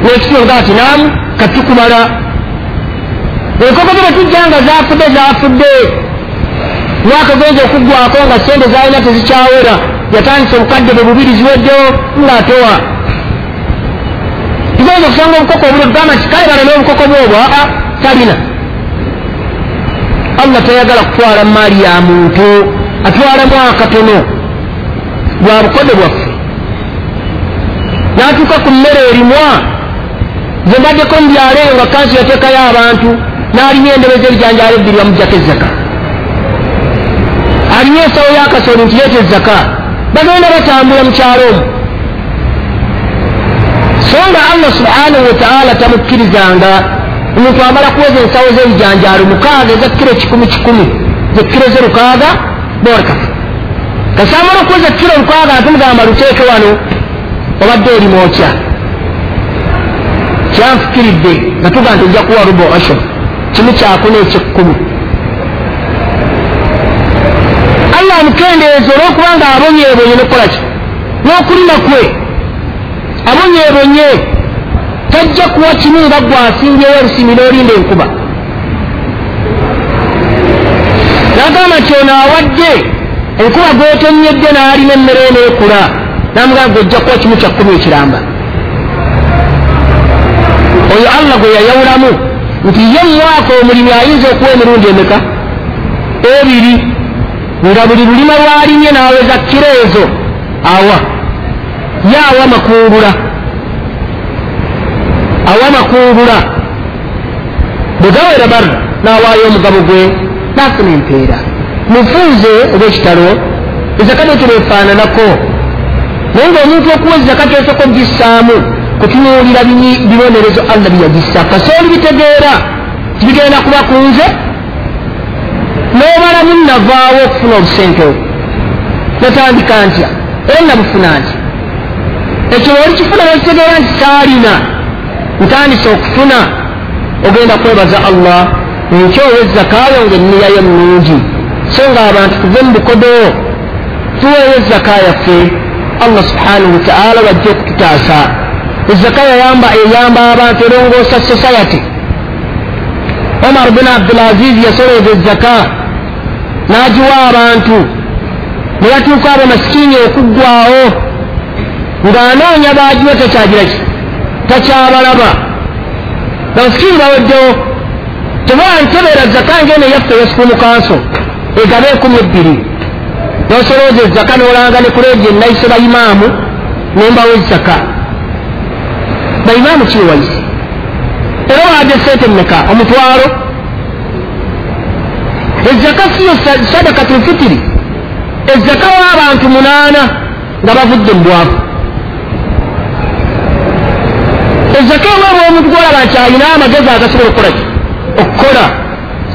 Speaker 1: n'ekitunga ati naamu katukumala enkoko ze betujja nga zafudde zafudde mwaka genza okuggwako nga sente zalina tezikyawera yatandisa obukadde bwe bubiri ziweddewo ngaatowa tugenza okusanga obukoko obulo tugamba nti kale bana n'obukoko bwobwo aa talina. Allah tayagala kutwala maali ya muntu atwalamu akatono bwa bukodde bwaffe. N'atuuka ku mmere erimwa ze mbaddeko mu byalo eyo nga kansi yateekayo abantu n'alina endebe z'ebijanjaalo ebbiri bamuggyako ezzaka alina ensawo y'akasooli nti leeta ezzaka bagenda batambula mu kyalo omwo so nga allah subhanahu wataala tamukkirizanga omuntu amala kuweza ensawo z'ebijanjaalo mukaaga eza kiro kikumi kikumi zekiro ze lukaaga borkafe kasi amala okuweza kiro lukaaga ntumugamba luteeke wano obadde eri mwokya kyanfukiridde nga tuga nti ojja kuwa rubo ashur kimu kyakuna ekyekkumi allah amukendeeza olwokubanga abonyeebonye nokukolaki n'okulima kwe. Abonyeebonye. Tajja kuwa kimu nga gwasimbyeyo olusimi n'olinda enkuba. Nagamba nti ono awadde enkuba gwetonyedde n'alina emmere neekula namugamba gojja kuba kimu kyakkumi ekiramba. Oyo allah gwe yayawulamu nti ye mumwaka omulimi ayinza okuwa emirundi emeka? Ebiri nga buli lulima lwalimye n'aweza kiro ezo awa. Ye awa makungula awa makungula bwe gawera barra n'awaayo omugabo gwe n'afuna empeera. Mufunze oba ekitalo ezakati ekirefaananako naye ngaomuntu okuwa ezakati osooka ogissaamu kutunuulira bibonerezo allah byeyagissa kasooli bitegeera tibigenda kuba ku nze n'obalamu navaawo okufuna obusenkewo natandika ntya? Era nabufuna nti ekyo olikifuna nakitegeera nti saalina ntandise okufuna ogenda kwebaza allah nkyowa ezakaayo ngaenniyayo ennungi so nga abantu tuve mu bukodo tuweeyo ezaka yaffe allah subhanahu wataala wajja okututaasa ezaka eyamba abantu erongoosa society. Omar bin abdulaziz yasoleza ezaka n'agiwa abantu. Ne batuuka abo masikiini okuggwawo ng'anoonya bagiwa takyagiraki takyabalaba. Bamasikiini baweddewo tebaantebeera zaka ngene yaffe yasikumu kanso egaba enkumi ebbiri. Nosolooza ezaka n'olanga ne kuleegi enayise bayimaamu nembawo ezaka. Bayimaamu kiri wayise era waadde sente mmeka? Omutwalo ezaka siyo sadakatulfitiri ezaka w'abantu munaana nga bavudde mu bwavu. Ezaka eweebwa omuntu gwolaba nti alina amagezi agasobola okukolaki okukola.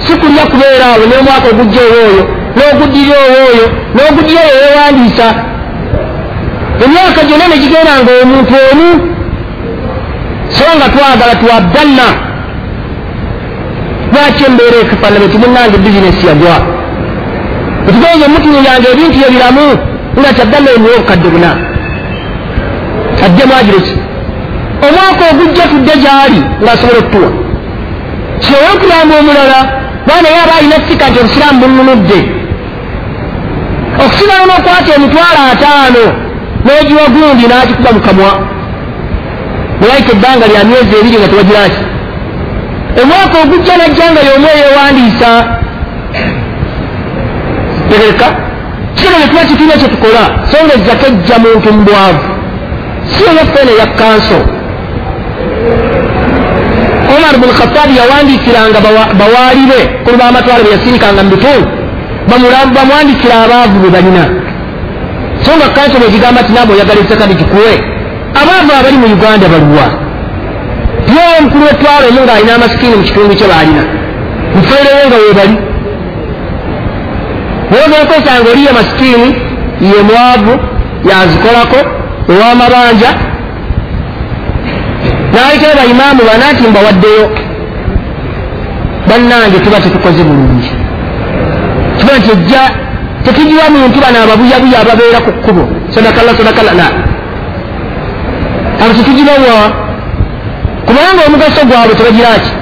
Speaker 1: Si kulya kubeera awo n'omwaka ogujja owooyo n'oguddirya owooyo n'oguddirya oyo yewandiisa emyaka gyonna ne gigenda nga omuntu omu. So nga twagala twabdanna lwaki embeera ekafaanamenti munange bizinesi yagwa ekigenze mutunulyanga ebintu byo biramu nga kyabdanna emuwa obukadde buna adde mwagireki omwaka ogujja tudde gyali ng'asobola okutuwa. Kyowe okulamba omulala baana ye aba alina sika nti obusiraamu bununudde. Okusigala n'okwata emitwalo ataano n'ogiwa gundi n'agikuba mu kamwa. Newayita ebbanga lya myezi ebiri nga tewagiraki omwaka ogujja najja nga y'omu eyewandiisa tegereka kisigala ne tuba kitulina kye tukola so nga ezaka ejja muntu mu bwavu si eyafeene eya kanso omar bun khatabi yawandiikiranga bawaali be kulu b'amatwalo be yasirikanga mu bitundu bamwandikira abaavu be balina. So nga kanso bwegigamba ti naaba oyagala ettaka ligikuwe. Abaavu abali mu uganda baluwa yewe omukulu wetwalo omu ng'alina amasikiini mu kitundu kye baalina mufeerewo nga webali nayegenkosanga oliye masikiini ye mwavu yazikolako ow'amabanja naayitayo baimaamu bana nti mbawaddeyo. Bannange tuba tetukoze bulungi. Tuba nti ejja tetugiwa muntu bano ababuyabuya ababeera ku kkubo. Sadakalla sadakalla la abo tetugibawa kubanga omugaso gwabwe tebagira ki?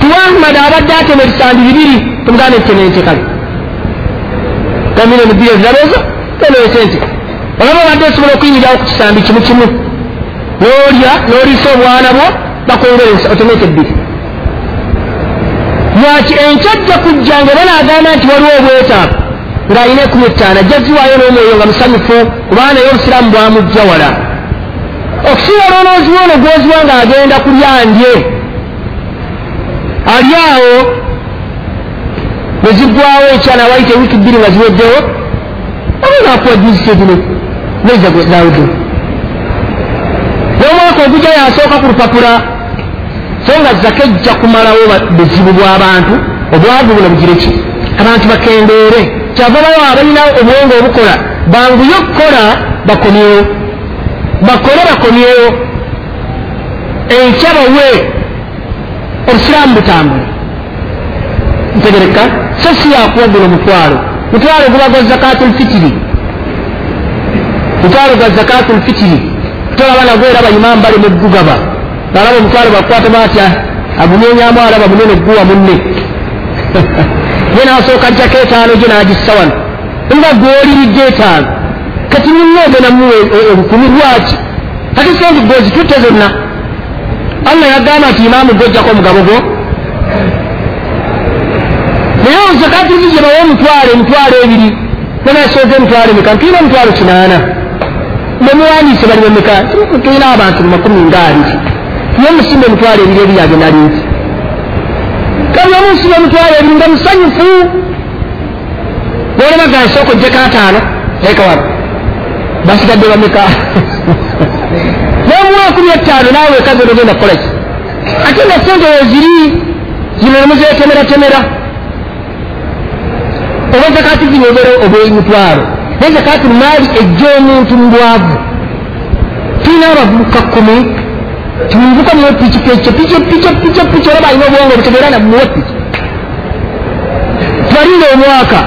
Speaker 1: Tuwamada abadde atema ebisambi bibiri tumuganda entenente kale kamilioni bbiri ezirabeezo tenewe sente olaba obadde osobola okuyimirawo ku kisambi kimu kimu n'olya n'oliisa obwana bwo bakwongere otemete ebbiri lwaki enkyajja kujja nga banaagamba nti waliwo obwetaavu ng'alina ekumi ettaano ajja ziwaayo n'omwoyo nga musanyufu kubanga naye obusiraamu bwamujja wala okusinga n'onooziwa ono gwoziwa ng'agenda kulya ndye. Ali awo ne ziggwawo ekyana wayita ewiiki bbiri nga ziweddewo oba ngaakuwa juzisi egino neza nawudde n'omwaka ogujja yasooka ku lupapula so nga zaka ejja kumalawo buzibu bw'abantu obwavu buno bugireki abantu bakendeere. Kyava bayo abalina obwonge obukola banguye okukola bakomyewo bakole bakomyewo. Enkya bawe obusiraamu butambule ntegereka so si yakuwa guno mutwalo mutwalo guba gwa zakatulfitiri mutwalo gwa zakatulfitiri tolaba nagwo era bayimamu bali mugugaba nalaba omutwalo bakwata batya? Agunyenyamu alaba munene guwa munne. (laughs) Ye nasooka jjako etaano gye nagissa wano. Nga gwoliridde etaano kati munna ogenamu olukumi lwaki? Kati sente gwezitutte zonna. Allah yagamba nti imaamu gwojjako omugabo gwo. Naye zakati zigebawo omutwalo emitwalo ebiri. Nenasoza emitwalo emeka ntulina emitwalo kinaana. Nemuwandiise bali bemeka tulina abantu mumakumi ngaabiri naye musimba emitwalo ebiri ebiri agenda linti kali omusimba emitwalo ebiri nga musanyufu. Olemaga nsooka ojjeko ataano ekawano basigadde bameka? (laughs) Nomuwa ekumi ettaano naawe ekazi onogenda kukolaki ate nga sente weziri zino nemuzetemeratemera oba zakati zino obera obwemitwalo naye zakati maali ejja omuntu mubwavu tulina abavubuka kumi timuvuka muwe pikipiki pikipiki olaba alina obwongo obutegeera na muwe piki twalinda omwaka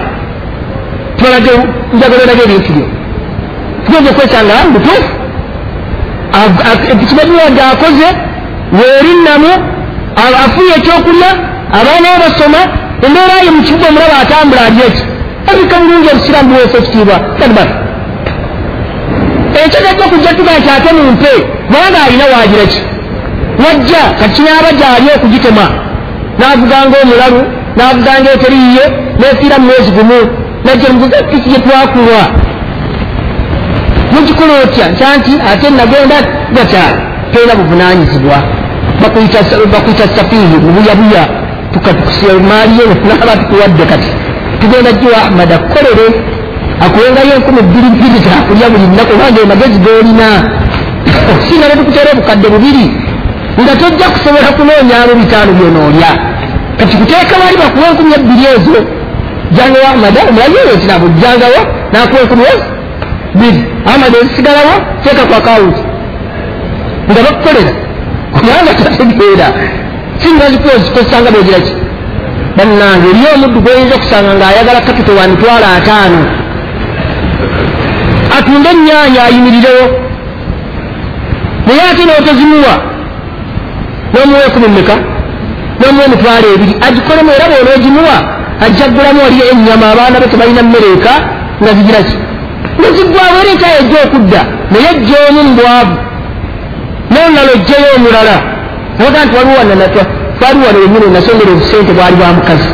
Speaker 1: tubalage njagoleraga ebintu byo tugenda okwesanga mutuufu kibagiwadde akoze weerinnamu afuye ekyokulya abaana basoma embeera ye mukibuga omulaba atambula ali eki abika bulungi obusiramu buweesa ekitiibwa kadibas ekyagajja kujja tuga nti ate mumpe kubanga alina wagira ki wajja kakinyaba gyali okugitema navuganga omulalu navuganga eteriiye nefiira mu. Mwezi gumu najja muguza piki gyetwakulwa mugikola otya? Kyanti ate nagenda gakyala tolina buvunanyizibwa bakuyita safihi mubuyabuya tukatukusimaaliyo (laughs) naba tukuwadde kati. Tugenda jjo ahmad akukolere akuwengayo enkumi bbiri bbiri takulya buli nnaku obanga emagezi golina. (coughs) Okusinga netukutera obukadde bubiri nga tojja kusobola kunoonyamo bitaano byonoolya. Kati kuteeka bali bakuwa enkumi ebbiri ezo. Jangawo ahmad omulayoyo tinabo jangawo nakuwa enkumi bbiri ahmad ezisigalawo teeka ku akawunti nga bakukolera kubanga tategeera sinazikosanga begiraki bannange eri omuddu gwoyinza okusanga ngaayagala kapito wa mitwalo ataano atunde ennyanya ayimirirewo naye ate nootozimuwa nomuwa ekumi mmeka nomuwa emitwalo ebiri agikolemu era boonoogimuwa ajja ggulamu wali ennyama abaana be tebalina mmere eka nga zigiraki neziggwamu era ekyayejja okudda naye ejjoomu mubwavu nolulala ojjayo omulala naga nti waliwo wananatwa twali wano wenyini nasomera obusente bwali bwa mukazi.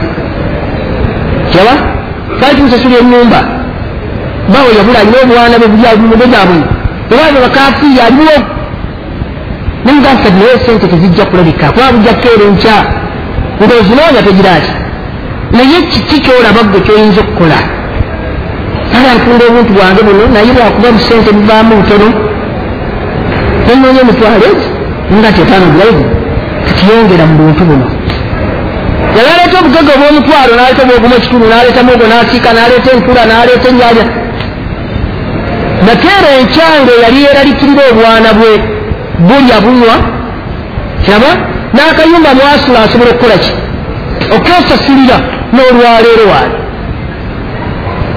Speaker 1: Kiraba twali tumusasula enyumba bawe yabula alina obwana bwe bulyabumugezabwe ebabe bakafiya aliwo. Nemugasa naye sente tezijja kulabika kuba bujja kukeera enkya ngaozinoonya tegiraki naye kiki kyolaba gwe kyoyinza okukola kale ntunda obuntu bwange buno naye lwakuba busente buvaamu butono nenoonya emitwalo egi nga tetaano bulaivu tukiyongera mu buntu buno yalaleeta obugega obwomutwalo naleeta obwogumu ekitundu naleeta mugo nasiika naleeta enkula naleeta enyanya nakeera enkyange yali yeralikirira obwana bwe bulya bunywa kiraba n'akayumba mwasula asobola okukola ki okesasulira n'olwaleero waali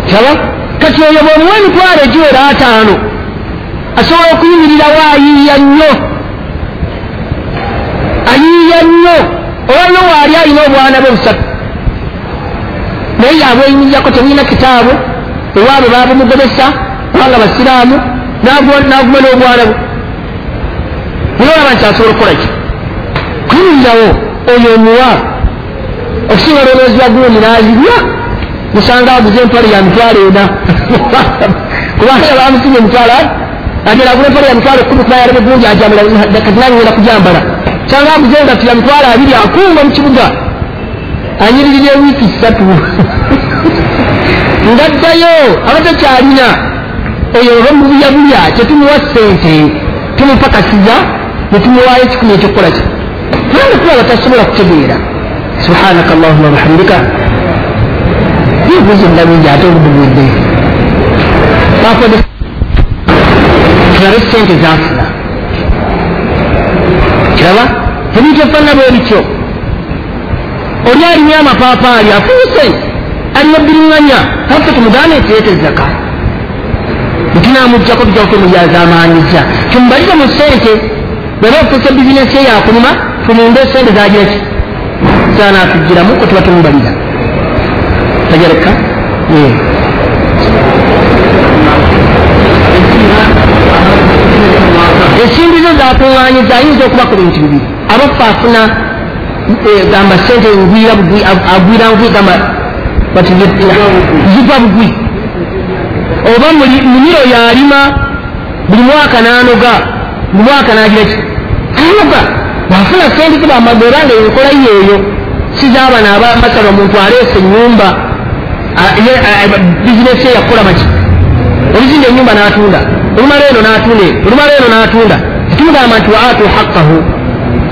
Speaker 1: kiraba kati oyo bwomuwa emitwalo egiwera ataano asobola okuyimirirawo ayiiya nnyo? Ayiiya nnyo? Olwalino waali alina obwana bwe busatu? Naye yabweyimirirako temulina kitaabu ewaabwe babumugobesa kubanga basiraamu naguma n'obwana bwe. Naye olaba nti asobola okukola ki? Kuyimirirawo oyo omuwa okusinga olwomwezi wa gundi nazirya musanga aguze empale ya mitwalo ena (laughs) kubanga bamusinga emitwalo agenda agula empale ya mitwalo kumi kuba yalabe gundi ajambala kati nagenda kujambala kyanga aguze engatu ya mitwalo abiri akunga mu kibuga. Anyiririra ewiiki ssatu (laughs) ngaddayo abadde kyalina oyo oba mubuyabulya tetumuwa sente tumupakasiza netumuwayo ekikumi ekyokukola ki kubanga tulaba tasobola kutegeera subhanaka allahuma wabihamdika ebuuzo endabingi ate obudubudde tulabe sente zafuna kiraba ebintu efaanana bwe bityo oli alina amapaapaali afuuse alina biriŋŋanya affe tumugaane ekireeta ezaka ntunamuggyako tujja kukemuyazamaanyiza tumubalire mu sente bweba okufuusa bizinesi ye yakulima tumunde sente zagira ki zanatugiramu kwe tagereka? Ensimbi zo zakuŋŋanyiza ayinza okuba ku bintu bibiri. Abafa afuna e, gamba sente ngwira bugwi agwira ngwi gamba ziva bugwi. Oba muniro yalima buli mwaka nanoga mu mwaka nagira ki? Anoga bafuna sente tebamagola nga enkola yeeyo sizabana abamasala omuntu aleese enyumba bizinesi ye yakukola maki? Oluzindi enyumba natunda. Olumala eno natunda olumala eno natunda. Tumugamba nti waatu haqahu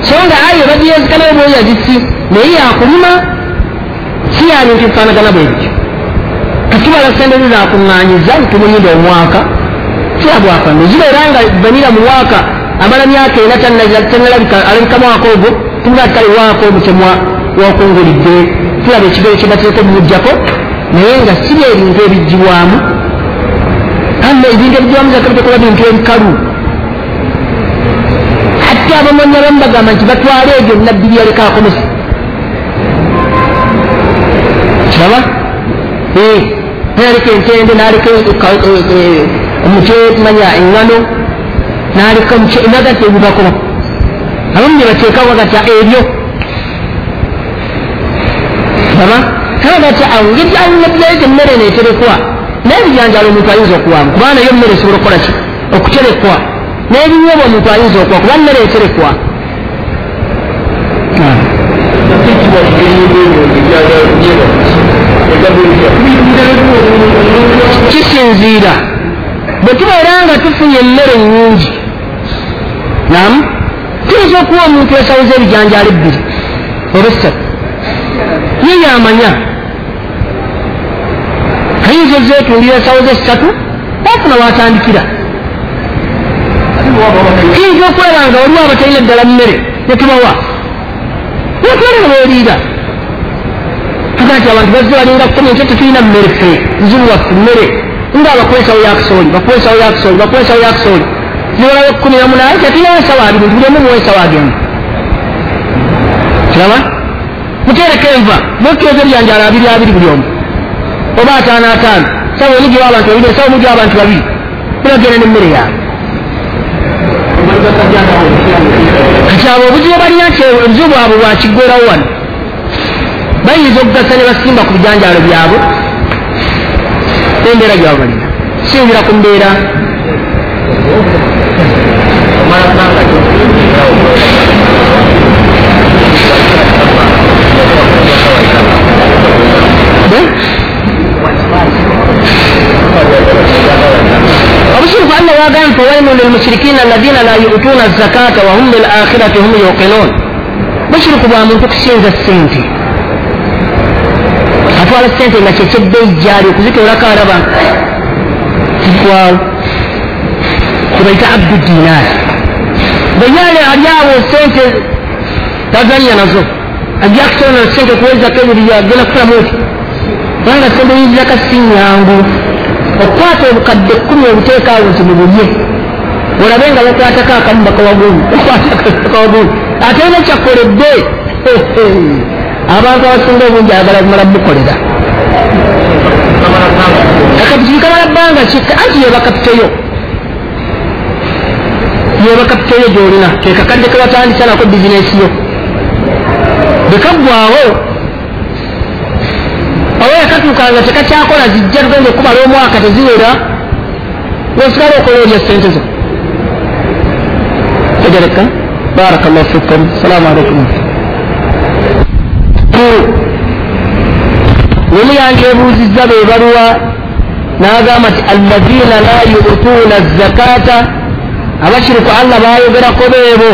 Speaker 1: so nga ayo bagiyezikanayo bweyazisi naye yakulima si yabintu bifaanagana bwe bityo. Tutubala sente ze zakuŋŋanyiza tumuyinda omwaka kirabwafano zibeera nga vanira mu mwaka amala myaka ena tanalabika alabika mwaka ogwo tumuga ti kale waaka omutemwa wakungulidde tulaba ekigero kyebateeka omumugjako naye nga sibi ebintu ebijjibwamu amma ebintu ebijjibwamu zakabitekola bintu ebikalu ate abamanya bamu bagamba nti batwala ebyo nabbi byaleka akomesa kiraba? Naleka entende naleka omukyemanya eŋŋano naleka nagati ebibakola abamu byebateekawo bagata ebyo aba kagati awo ngeri alinabyayo emmere neterekwa naye ebijanjalo omuntu ayinza okuwamu kubanga nayo emmere esobola okukola ki okuterekwa n'ebinyobwa omuntu ayinza okuwa kuba mmere eterekwa kisinziira bwe tubeera nga tufunye emmere nyingi nam tuyinza okuwa omuntu esawo z'ebijanjalo ebbiri oba essatu ye yamanya. Ayinza ozeetundira esawo z'essatu ofuna watandikira. Tuyinza okulaba nga waliwo abatalina eddala mmere netubawa netwale nga beeriira tuga nti abantu bazze balinga kumi nti tetulina mmere fe nzibu waffe mmere. Nga abakuwesawo yakisooli bakuwesawo yakisooli bakuwesawo yakisooli ziwalawo kumi namunaye tetulina esawo abiri buli omu muwesawo agenda kiraba mutereko enva. Mukyoza ebyanjala abiri abiri buli omu. Oba ataano ataano. Sawa omugiwa abantu babiri esawa omugiwa abantu babiri. Bulagenda nemmere yaabwe kati abo obuzibu balina nti obuzibu bwabwe bwakiggwerawo wano. Bayinza okugasa ne basimba ku bijanjalo byabwe. Embeera gyabwe balina sinzira ku mbeera allah wagambye fawaimu lilmushirikina alladina la yutuuna zakata wahum bilakhirati hum yuqinun busirufu bwa muntu kusinza sente atwala sente nga kyekyebbeeyi gyali okuzitoolako alaba kigwawo kibaita abdu dinaari bweyali ali awo sente tazanya nazo ajja kusoona sente kuwezako ebiri agenda kufulamu oti kubanga sente yinziraka si nyangu okukwata obukadde kkumi obuteeka awo nti mubulye olabe nga bakwatako akamu bakawagumu bakawagumu ate ena kyakoledde (laughs) abantu abasinga obungi ayagala kumala mukolera akapitiki kamala bbanga kika anti yebakapiteyo yebakapiteyo gyolina kekakadde kebatandisa nako bizinesi yo. Bwekaggwawo oba yakatuukanga tekakyakola zijja tugenda okubala omwaka teziwera wesigala okola olya sente zo. Tegereka baraka llahu fikum. Salaamu alaikum nemu yange ebuuzizza bebaluwa n'agamba nti allazina la yutuuna zakata. Abakiriku allah bayogerako beebo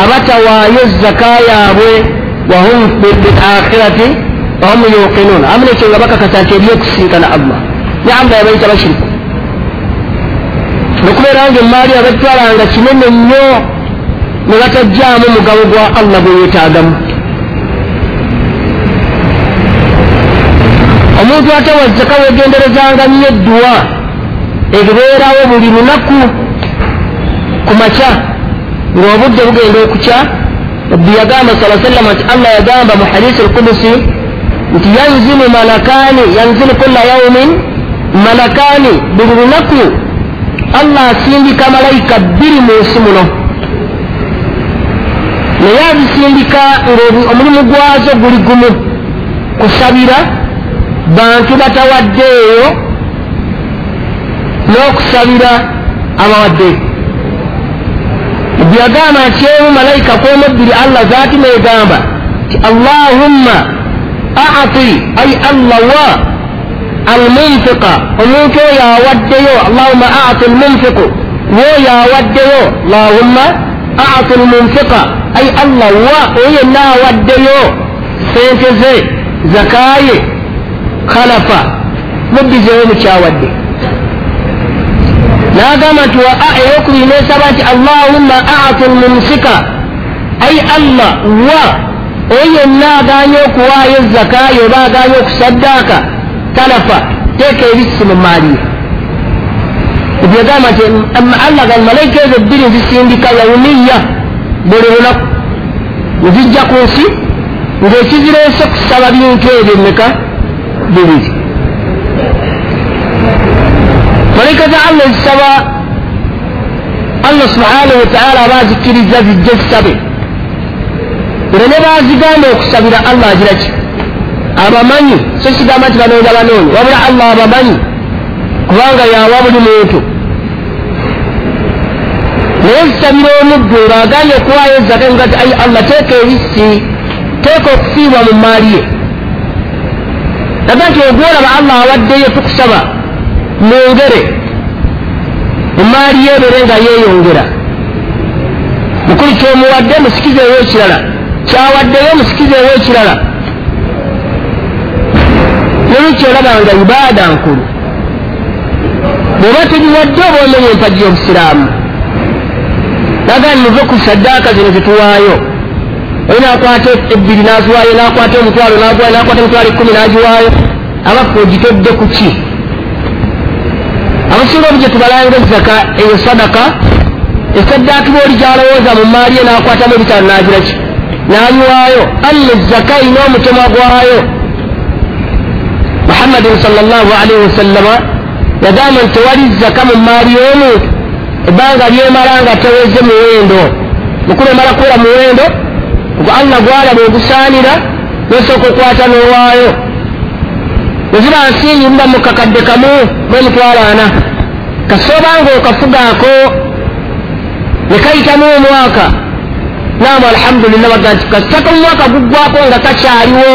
Speaker 1: abatawaayo zaka yaabwe wahum bilakhirati wahum yuqinuun amu nekyo nga bakakasa nti ebyokusinkana allah ne allah yabayita bashiriku okubeera nga emaali abatwalanga kinene nnyo ne batajjaamu mugabo gwa allah gwe yeetaagamu omuntu atawa zaka wegenderezanga nnyo edduwa ebeerawo buli lunaku ku makya ng'obudde bugenda okukya ebbi yagamba sa sallama nti allah yagamba mu hadisi alkudusi nti yanzilu malakaani yanzilu kulla yaumin malakaani buli lunaku allah asindika malayika bbiri mu nsi muno. Naye azisindika ngaomulimu gwazo guli gumu. Kusabira bantu batawaddeeyo n'okusabira abawaddeeyo byagamba nti emu malayika kwemubbiri allah zaati negamba ti allahumma ati ai allah wa almunfiqa omuntu oyo awaddeyo allahumma ati almunfiqu woyo awaddeyo allahumma ati almunfiqa ai allah wa oyo yenna awaddeyo sente ze zakaye khalafa mubbizewo mukyawadde nagamba nti eyokubiri nesaba nti allahumma ati almumsika ai allah wa oyo yenna aganye okuwaayo zakayo oba aganye okusaddaaka talafa teeka ebisi mu maaliye ebyagamba nti allah ga malaika ezo ebbiri nzisindika yaumiya buli lunaku nzijja ku nsi ng'ekizireese kusaba bintu ebyo emeka bibiri. Malaika za allah ezisaba allah subhanahu wataala aba azikkiriza zijja zisabe era ne bazigamba okusabira allah agira ki? Abamanyi so kigamba nti banoonya banoonyi. Wabula allah abamanyi? Kubanga yawa buli muntu. Naye zisabira omuddu ng'agambye okuwaayo ezaka nga ti ai allah teeka ebisi teeka okufiibwa mu maali ye. Naga nti ogwolaba allah awaddeyo tukusaba mu maali ye ebere nga yeeyongera. Mukulu kyomuwadde musikizeewo ekirala kyawaddeyo musikizeewo ekirala nemukyolaba nga ibaada nkulu. Bweoba tugiwadde oba omenye empagi y'obusiraamu nagaa nimuve ku saddaaka zino zetuwaayo oyo nakwata ebbiri naziwaayo nakwata omutwalo naguwaayo nakwata emitwalo ekkumi nagiwaayo. Abafe ogitodde ku ki? Abasinga obu gye tubalanga ezaka eyo sadaka esaddaaka iba oli gyalowooza mu maali ye nakwatamu ebitaano nagira ki nayiwaayo amma ezaka erina omutemwa gwayo muhammadin salllahalihi wasallama yagamba nti tewali zaka mu maali y'omuntu ebbanga lyemala nga teweze muwendo. Mukulu emala kuwera muwendo ogwo allah gwalaba ogusaanira nosooka okwata n'owaayo. Weziba nsingi muba mukakadde kamu mwemutwalo ana kasoobanga okafugaako nekayitamu omwaka naamu alhamdulillah baga nti kasitaka omwaka guggwako nga kakyaliwo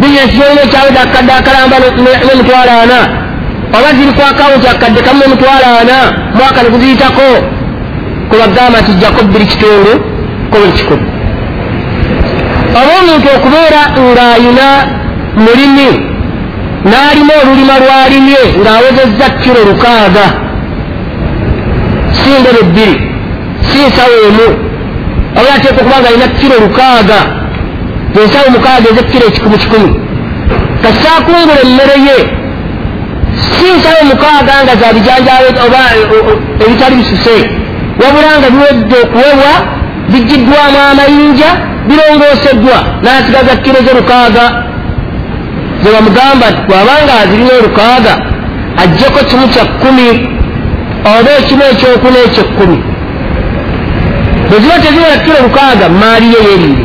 Speaker 1: bizinesi yolina ekyawedde akadde akalamba nemitwalo ana oba ziri ku akawunti akadde kamu nemitwalo ana mwaka neguziyitako kubagamba nti jjako bbiri kitundu kubuli kikumi oba omuntu okubeera ng'ayina mulimi n'alima olulima lwalimye ng'awezezza kiro lukaaga. Si ndebe bbiri si nsawo emu oba ateeka okuba nga alina kiro lukaaga ensawo mukaaga ezekiro ekikumi kikumi kasaakungula emmere ye si nsawo mukaaga nga za bijanjalo oba ebitali bisuse wabula nga biwedde okuwebwa bigiddwamu amayinja birongooseddwa n'asigaza kiro ze lukaaga zebamugamba bwabanga azirina olukaaga ajjeko kimu kya kkumi oba ekimu ekyokuna ekyekkumi bwe ziba teziwera kiro lukaaga maali ye yeriire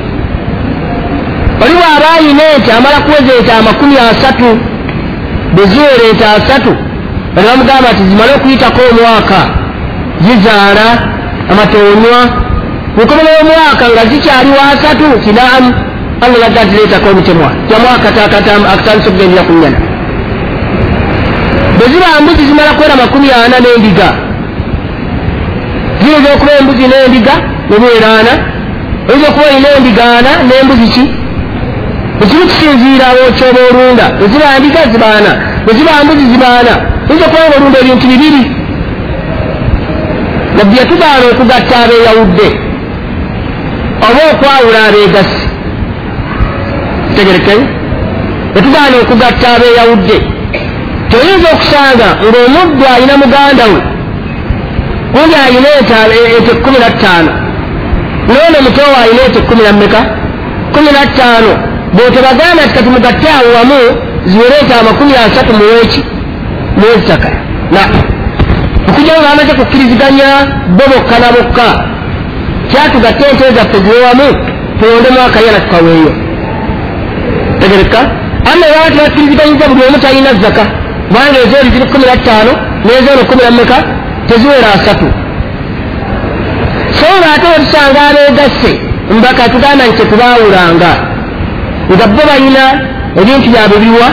Speaker 1: oli bw'aba ayina ente amala kuweza ente amakumi asatu bwe ziwera ente asatu bali bamugamba nti zimale okuyitako omwaka zizaala amatoonywa mukomero w'omwaka nga zikyali wasatu kinaamu allah nagga ntireetako omutemwa. Jamwaka akatandisa okugendera ku nyana bwe ziba mbuzi zimala kwera makumi ana n'endiga. Ziyinza okuba embuzi n'endiga nebiwera ana oyinza okuba olina endiga ana n'embuzi ki? Ekimu kisinziira kyoba olunda eziba ndiga zibaana eziba mbuzi zibaana oyinza okuba nga olunda ebintu bibiri? Nabbi yatugaana okugatta abeeyawudde oba okwawula abeegasi tegerekei yatugaana okugatta abeeyawudde. Toyinza okusanga ng'omuddu alina muganda we gundi alina ente kumi na ttaano noono mutowa alina ente kumi na mmeka? Kumi na ttaano bwetebagamba nti kati mugatte awo wamu ziwere ente amakumi asatu muweki muwezitaka na okujja nga amaze kukkiriziganya bo bokka. Na bokka kyatugatta ente zaffe ziwewamu tuwondemu akayana tukaweeyo tegereka. Amma ewala tebakkiriziganyizza buli omu talina zaka kubanga ezoeri ziri kumi na ttaano nezono kumi nammeka teziwera asatu so nga ate wetusanga abeegasse mbaka tugamba nti tetubaawulanga. Nga bo balina ebintu byabwe biwa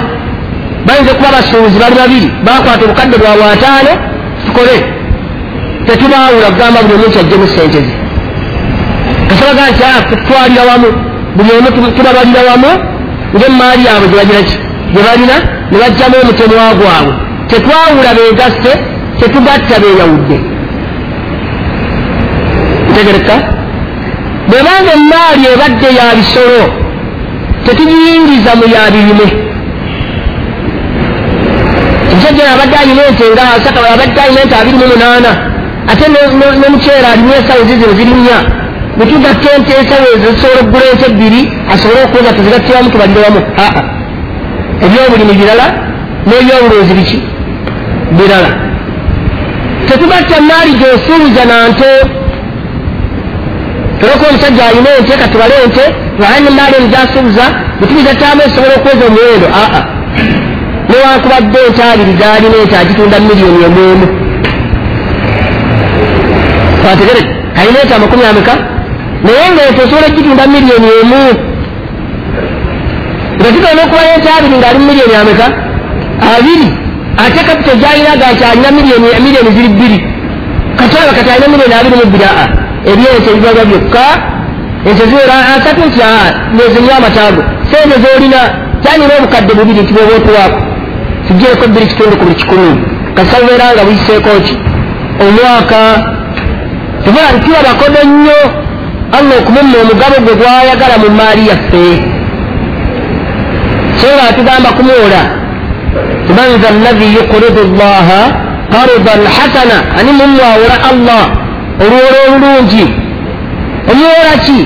Speaker 1: bayinza okuba basuubuzi bali babiri bakwata obukadde bwabwe ataano tukole. Tetubaawula kugamba buli omu kyajjemu sente ze. Kasabaga nti tutwalira wamu. Buli omu tubabalira wamu ngaemaali yabwe gyebagiraki gye balina ne bajjamu omutemwa gwabwe. Tetwawula beegasse tetugatta beeyawudde ntegereka bwebanga emaali ebadde ya bisolo tetugiyingiza mu yabirime omusajja abadde alina ente nga abadde alina ente abiri mu munaana. Ate nomukyera alimu esawo zizino ziri nnya bwetugatta ente esawo ezo zisobola okugula ente ebbiri asobole okuweza tuzigattiramu tubalire wamu aa ebyobulimi birala n'ebyobulunzi biki? Birala. Tetugatta maali gyosuubiza nante tolokuba omusajja alina ente katubale ente tubalani maali eno gyasuubiza bwetubigattamu esobola okuweza omuwendo aa. Newankubadde ente abiri zaalina ente agitunda miliyoni emwemu wategere alina ente amakumi ameka? Naye nga ente osobola okgitunda miliyoni emu. Nga kitona okuba ente abiri ngaali mu miliyoni ameka? Abiri. Ate kapito gyalinaga nti alina miliyoni ziri bbiri. Kataba kati alina miliyoni abiri mu bbiri aa ebyente ebibaga byokka ente ziwera asatu nti aa nezinywa amataago sente zolina kyanina obukadde bubiri nti bwoba otuwaako. Tugireko bbiri kitundu ku buli kikumi. Kasabeera nga buyiseeko ki? Omwaka tubula ntuwa bakodo nnyo. Allah okumumma omugabo gwe gwayagala mu maali yaffe. So nga atugamba kumuwola man tha allahi yuqridu llaha qardan hasana ani mumwawola allah olwola olulungi. Omuwola ki?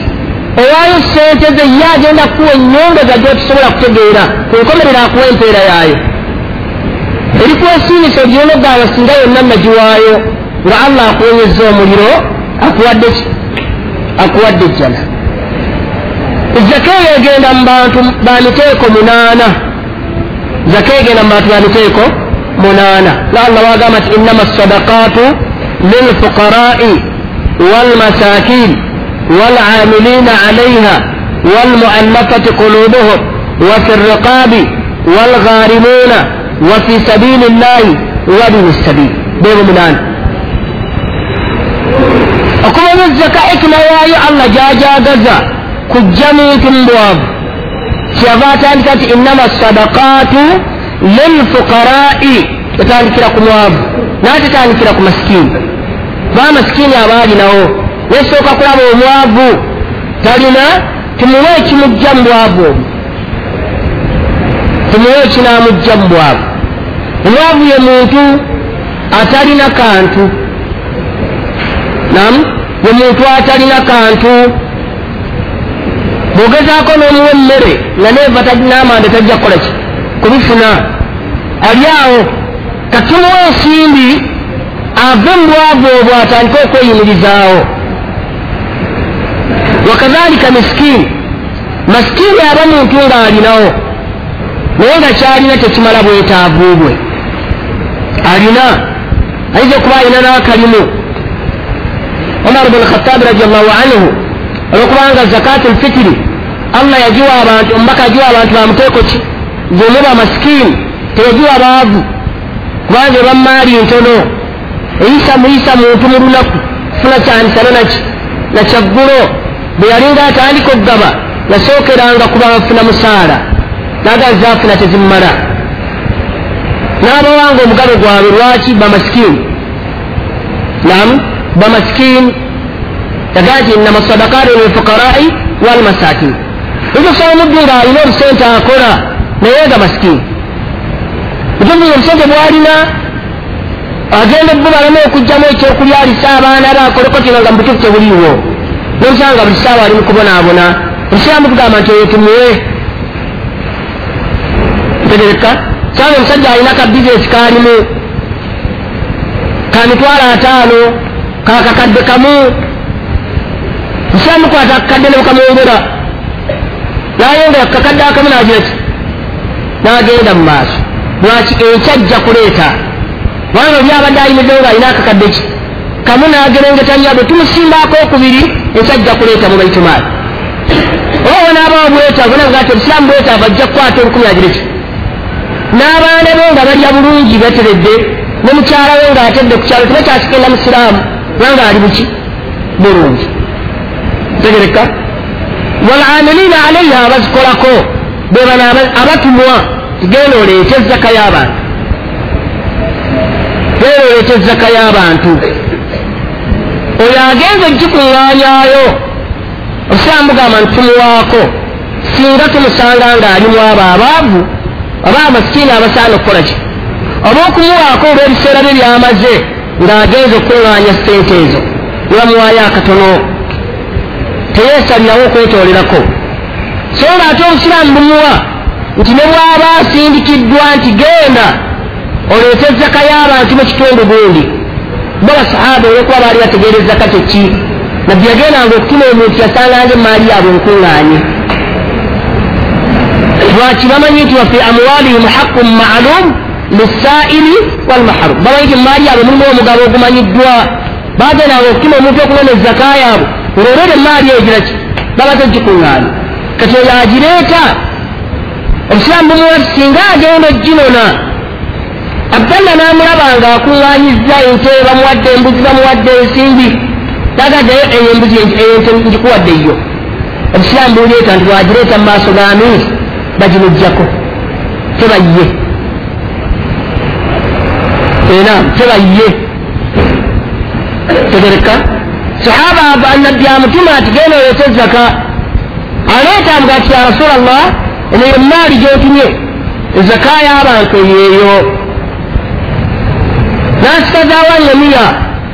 Speaker 1: Owaayo sente ze ye agenda kuwa enyongeza gyotusobola kutegeera kunkomerera akuwa empeera yaayo. Erikuwasiinisa ogyonogamba singa yonna nagiwaayo nga allah akuwenyeza omuliro akuwadde ki? Akuwadde ejjana zaka eyo egenda mu bantu bamiteeko munaana. Zaka egenda mu bantu bamiteeko munaana. Nga allah wagamba nti innama sadakaatu للفقراء والمساكين والعاملين عليها والمؤلفة قلوبهم وفي الرقاب والغارمون وفي سبيل الله وابن السبيل. بمؤمنان okuba bezzeka ekinawaayo allah gyajagaza ku jjamiiki mubwavu kyeyava atandika nti innama sadakaatu lilfuqarai etandikira ku mwavu natetandikira ku masikini ba masikini abaalinawo nesooka kulaba omwavu. Talina tumuwe ekimujja mu bwavu omu. Tumuwe ekinamujja mu bwavu. Omwavu ye muntu atalina kantu. Nam ye muntu atalina kantu. Bwogezaako n'omuwa emmere nga neeva n'amanda tajja kukola ki? Kubifuna. Ali awo. Katumuwa ensimbi ave mu bwavu obwo atandike okweyimirizaawo wakadhalika miskini. Masikini aba muntu ng'alinawo naye nga kyalina tekimala bwetaavu bwe alina ayinza okuba alina n'akalimu omar bn khatabi radiallahu anhu olwokubanga zakatu lfitiri allah yagiwa abantu omubaka yagiwa abantu bamuteeko ki gemuba masikini teyagiwa baavu kubanga eba maali ntono eyisa muyisa muntu mu lunaku funa kyanisana naki nakyaggulo bwe yalinga atandika okugaba yasookeranga kuba nfuna musaala nagaza afuna tezimmala n'abawanga omugabe gwabwe lwaki bamasikini nam bamasikini yagaa nti innama sadakatu lilfukarai walmasakin ekyosobola omuddu ng'alina obusente akola naye nga masikini ekyovuga obusente bwalina agenda ebbubalemu okugjamu ekyokulya alisa abaana be akoleko kino nga mubutuufu tebuliiwo nomusanga buli saawa ali mukubonaabona osiramu tugamba nti oyo tumuwe tegereka sanga omusajja alina ka bizinesi kaalimu. Ka mitwalo ataano kakakadde kamu. Musiramukwata akakadde nemukamwongera nayongera kukakadde akamu nagira ki nagenda mu maaso. Lwaki ekyajja kuleeta kubanga oli abadde ayimiddeo nga alina akakadde ki? Kamu nagerengeta bwe tumusimbako okubiri ekyajja kuleeta mu baitumaali owo nabawo bwetaavu naga ti obusiraamu bwetaavu ajja kukwata olukumi agire ki? N'abaana be nga balya bulungi bateredde ne mukyala we ng'atedde ku kyalo tibakyasikenda musiraamu kubanga ali buki? Bulungi. Tegereka. Walamilina alaiha abazikolako bebana abatumwa genda oleete ezaka y'abantu oleete ezaka y'abantu. Oyo agenza ogikuŋŋaanyayo obusiraamu bugamba ntitumuwaako singa tumusanga ng'alimu abo abaavu oba amasikiini abasaana okukola ki? Oba okumuwaako olw'ebiseera bye byamaze ng'agenza okukuŋŋaanya sente ezo nebamuwaayo akatono. Teyeesalirawo okwetoolerako so ng'ate obusiraamu bumuwa nti ne bw'aba asindikiddwa nti genda oleete ezzaka y'abantu mu kitundu gundi. Bo basahaba olwokuba baali bategeera ezzaka kyeki nabbi yagendanga okutuma omuntu yasanganga emaali yaabwe nkuŋŋaanye. Lwaki bamanyi nti wafi amwalihim haqun maalum lisaili walmaharum bamanyi nti mumaali yaabwe mulimu omugabo ogumanyiddwa. Bagendanga okutuma omuntu okunona ezzaka yaabwe olwolwera emaali egiraki baba tegikuŋŋaanye kati oyo agireeta? Obusiraamu bumuwa singa agenda oginona abdalla namulaba nga akuŋŋanyiza ente bamuwadde embuzi bamuwadde ensimbi. Tagaddayo eyo embuzi ente ngikuwadde yo obusiraamu buleeta nti bwagireeta mu maaso ga miiri bagimujjako tebayye. Era tebayye. Tegereka. Sahaba nabbi amutuma ati genda oleete ezaka aleeta mga ati ya rasula llah eneyo emaali gyotumye ezaka y'abantu yeeyo nasikazaawo angamiya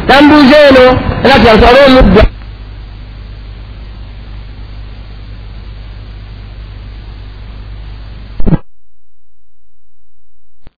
Speaker 1: nambuuza eno. Era tyatwale omudda